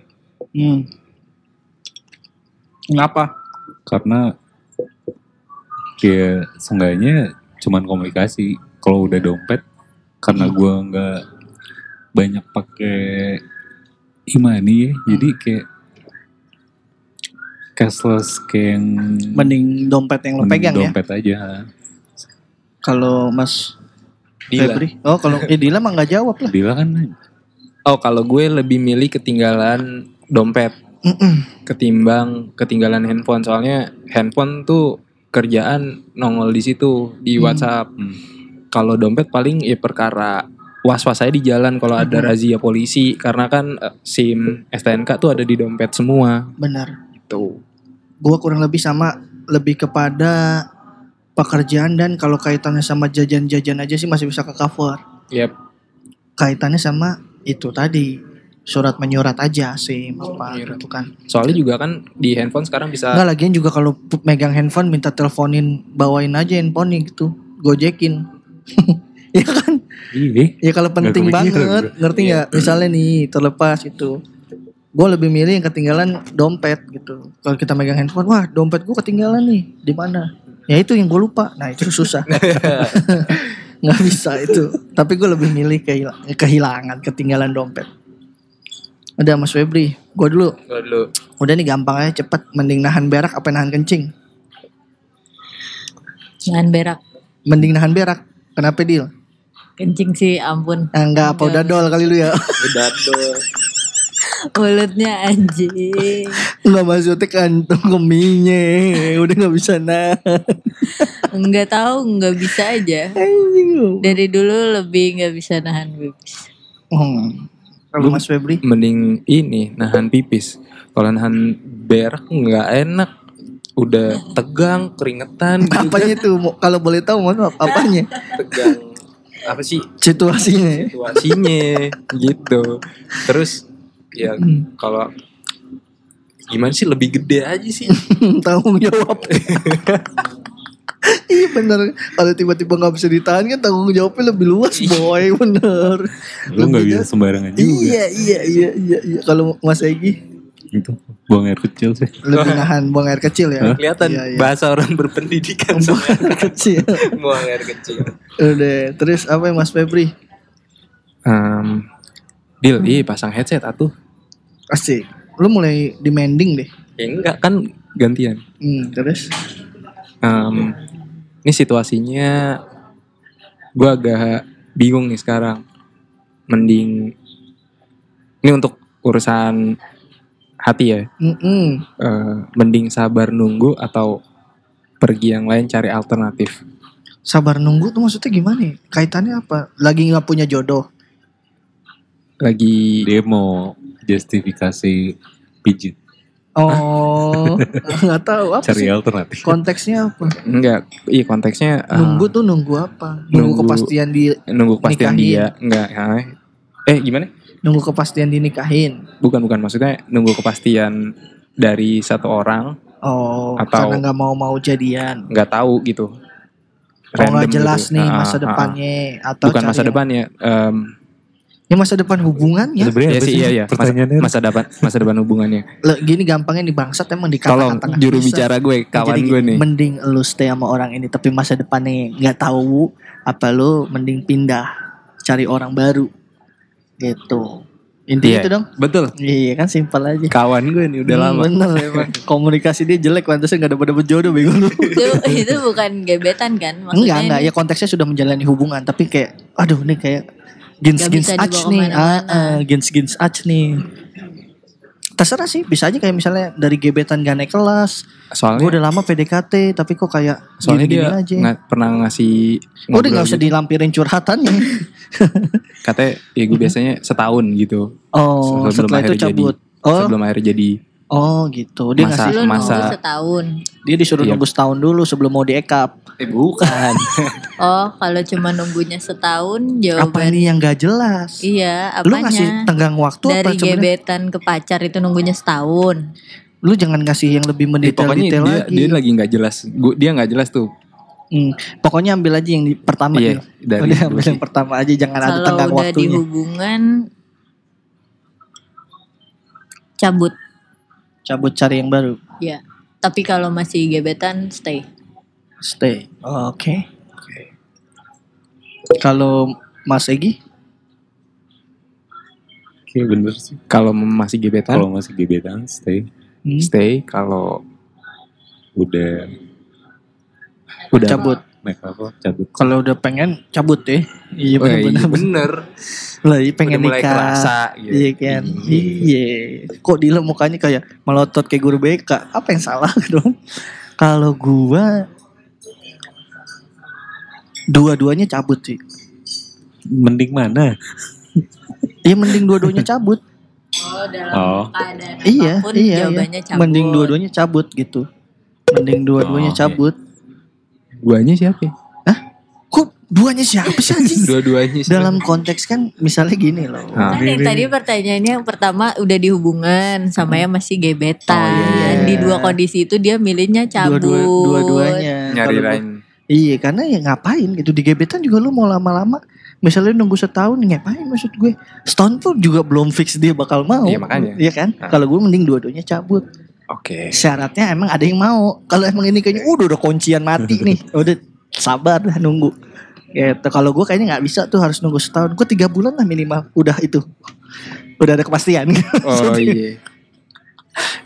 Hmm. Kenapa? Karena kayak seenggaknya cuman komunikasi. Kalau udah dompet, karena gua nggak banyak pakai imani ya, jadi kayak cashless kayak yang Mending dompet yang lo pegang ya. dompet aja. Kalau Mas Dila. Febri. Oh, kalau eh Dila mah nggak jawab lah. Dila kan Oh kalau gue lebih milih ketinggalan dompet ketimbang ketinggalan handphone soalnya handphone tuh kerjaan nongol di situ di Hmm. WhatsApp. Hmm. Kalau dompet paling ya perkara was-was saya di jalan kalau ada Mhm. razia polisi karena kan eh, SIM STNK tuh ada di dompet semua benar gitu. gua kurang lebih sama lebih kepada pekerjaan dan kalau kaitannya sama jajan-jajan aja sih masih bisa ke cover Yap. kaitannya sama itu tadi surat menyurat aja sih apa Menyurat. gitu kan Soalnya juga kan di handphone sekarang bisa Enggak lagian juga kalau megang handphone minta teleponin bawain aja handphone gitu gojekin ya kan? Iya. ya kalau penting banget ngerti Iya. nggak? Misalnya nih terlepas itu gue lebih milih yang ketinggalan dompet gitu. Kalau kita megang handphone wah dompet gue ketinggalan nih di mana? Ya itu yang gue lupa. Nah itu susah. Nggak bisa itu. Tapi gue lebih milih kehil- kehilangan ketinggalan dompet. Udah mas Febri gue dulu. Gua dulu. udah nih gampang aja cepet. Mending nahan berak apa nahan kencing? Jangan berak. mending nahan berak. Kenapa deal Kencing sih ampun. ah, enggak apa udah dol kali lu ya Udah dong. Mulutnya anjing. Enggak maksudnya kantong keminya Udah gak bisa nahan Enggak tahu, enggak bisa aja. Dari dulu lebih enggak bisa nahan pipis. Hmm. Kalau Mas Febri Mending ini nahan pipis. Kalau nahan berak nggak enak. Udah tegang, keringetan gitu Apanya itu Mo- Kalau boleh tahu mohon maaf Apanya tegang apa sih Situasinya ya? situasinya gitu terus ya Hmm. kalau gimana sih lebih gede aja sih Tanggung jawab Iya bener Kalau tiba-tiba gak bisa ditahan kan Tanggung jawabnya lebih luas boy Bener Lu nggak Lebih bisa sembarangan juga. Iya iya iya iya, iya. Kalau Mas Egi Itu buang air kecil sih. Lebih nahan buang air kecil ya? Kelihatan Iya, iya. bahasa orang berpendidikan. Buang air kecil. Buang air kecil. Udah Terus apa ya Mas Febri? Um, Deal, iya pasang headset atuh. Asik. Lu mulai demanding deh. Ya enggak. Kan gantian. Hmm, Terus? Em, ini situasinya gue agak bingung nih sekarang. Mending ini untuk urusan hati ya Mm-mm. Eh, mending sabar nunggu atau pergi yang lain cari alternatif Sabar nunggu tuh maksudnya gimana ya? Kaitannya apa? Lagi nggak punya jodoh lagi Dia mau justifikasi pijit. Oh, nggak tahu apa Cari sih alternatif. konteksnya apa? enggak iya konteksnya eh, Nunggu tuh nunggu apa? Nunggu, nunggu- kepastian di nunggu kepastian nikahin. dia enggak eh gimana nunggu kepastian dinikahin. bukan bukan maksudnya nunggu kepastian dari satu orang Oh, Atau- karena nggak mau mau jadian. nggak tahu gitu Oh, nggak Random jelas gitu. nih Ah, masa ah, ah. depannya atau bukan masa yang- depannya em, Ya masa depan hubungannya. Sebenarnya Iya apa sih iya iya masa, Pertanyaannya masa depan masa depan hubungannya. Le- Gini gampangnya di bangsat emang di Tolong kata-kata juru bicara gue kawan Jadi gue nih. Mending lu stay sama orang ini tapi masa depannya nggak tahu apa lu mending pindah cari orang baru gitu. Intinya Iya. itu dong. Betul. Iya kan simpel aja. Kawan gue nih udah Hmm, lama. Bener emang. Komunikasi dia jelek pantasnya gak dapet dapet jodoh bego lu. itu itu bukan gebetan kan? Maksudnya enggak enggak ini ya konteksnya sudah menjalani hubungan tapi kayak aduh nih kayak ach dibawa nih. Ah, ah, gens gens ach nih. Terserah sih bisa aja kayak misalnya dari gebetan gak naik kelas. Gue Soalnya udah lama PDKT tapi kok kayak soalnya gini-gini dia aja. nggak pernah ngasih Udah ngobrol gak usah gitu. dilampirin curhatannya. Katanya ya gue biasanya setahun gitu. Oh, Sebelum setelah itu cabut. jadi- Oh, Sebelum akhirnya jadi oh gitu. Dia Masa- ngasih masa- setahun. dia disuruh Iya. nunggu setahun dulu sebelum mau diekap. Eh bukan. Oh, kalau cuma nunggunya setahun Apa jawaban ini yang gak jelas? Iya, Lu ngasih apanya? tenggang waktu apa Dari gebetan ke pacar itu nunggunya setahun. Lu jangan ngasih yang lebih Eh, mendetail pokoknya detail dia lagi. dia lagi nggak jelas. Dia nggak jelas tuh. Hmm, Pokoknya ambil aja yang di pertama Iya, Dil. dari Udah ambil dulu yang pertama aja jangan ada Kalau tenggang udah di waktunya. hubungan cabut. Cabut cari yang baru. Ya. Tapi kalau masih gebetan stay. Stay. Oh, Oke. Kalau Mas Egi, Oke bener sih. Kalau masih gebetan Kalau masih gebetan stay. hmm, stay. Kalau Udah udah cabut. make cabut. Kalau udah pengen cabut ya. Iya Wah, iya, benar-benar. bener. Lah iya pengen Udah mulai nikah. kerasa gitu. Iya kan. Iya. Iya. Kok Dila mukanya kayak melotot kayak guru BK? Apa yang salah dong? Kalau gua dua-duanya cabut sih. Mending mana? Iya mending dua-duanya cabut. Oh, dalam Oh. keadaan iya, apa pun iya, iya. jawabannya cabut. Mending dua-duanya cabut gitu. Mending dua-duanya Oh, oke. cabut. Guanya siapa ya? Kok duanya siapa sih anjing? Dua-duanya sih. Dalam konteks kan misalnya gini loh. Ah. Kan yang tadi pertanyaannya yang pertama udah di hubungan sama yang masih gebetan. Oh, iya. Di dua kondisi itu dia milihnya cabut. Dua-dua, dua-duanya. nyari Kalau gua- lain. Iya karena ya ngapain gitu. Di gebetan juga lu mau lama-lama. Misalnya nunggu setahun ngapain maksud gue? Setahun tuh juga belum fix dia bakal mau. Iya, makanya. iya kan? Nah. kalau gue mending dua-duanya cabut. Oke. syaratnya emang ada yang mau. Kalau emang ini kayaknya udah udah kuncian mati nih. Udah sabar lah nunggu. Gitu. Kalau gue kayaknya nggak bisa tuh harus nunggu setahun. Gue tiga bulan lah minimal. Udah itu. Udah ada kepastian. Oh iya.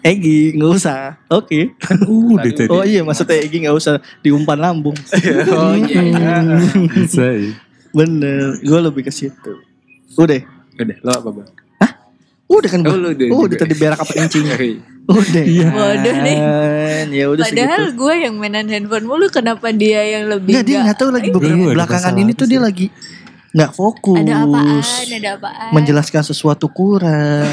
Egi nggak usah oke Kan udah tadi. oh iya maksudnya Egi nggak usah diumpan lambung Oh iya. Bisa ya. bener gue lebih ke situ udah Udah, lo apa bang? udah kan gue Oh, udah udah tadi berak apa kencing Oke. udah Bodoh nih. ya udah Padahal segitu gue yang mainan handphone mulu kenapa dia yang lebih Nggak, dia nggak tahu lagi beberapa Lu ada belakangan ini tuh sih? dia lagi nggak fokus Ada apaan? Ada apaan? menjelaskan sesuatu kurang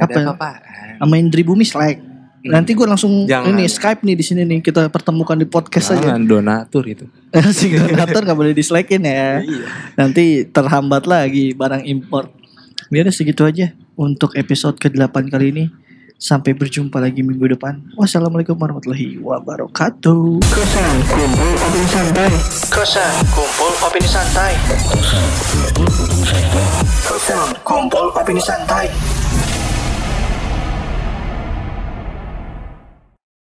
Nggak Apa? ada apa-apaan. sama Indri Bumi like nanti gue langsung Jangan. ini Skype nih di sini nih kita pertemukan di podcast aja. Jangan donatur itu. si donatur nggak boleh dislikein ya. Nanti terhambat lagi barang impor. Ya udah segitu aja untuk episode ke-8 kali ini. Sampai berjumpa lagi minggu depan. Wassalamualaikum warahmatullahi wabarakatuh. Kosan kumpul opini santai kosan kumpul opini santai. Kosan kumpul opini santai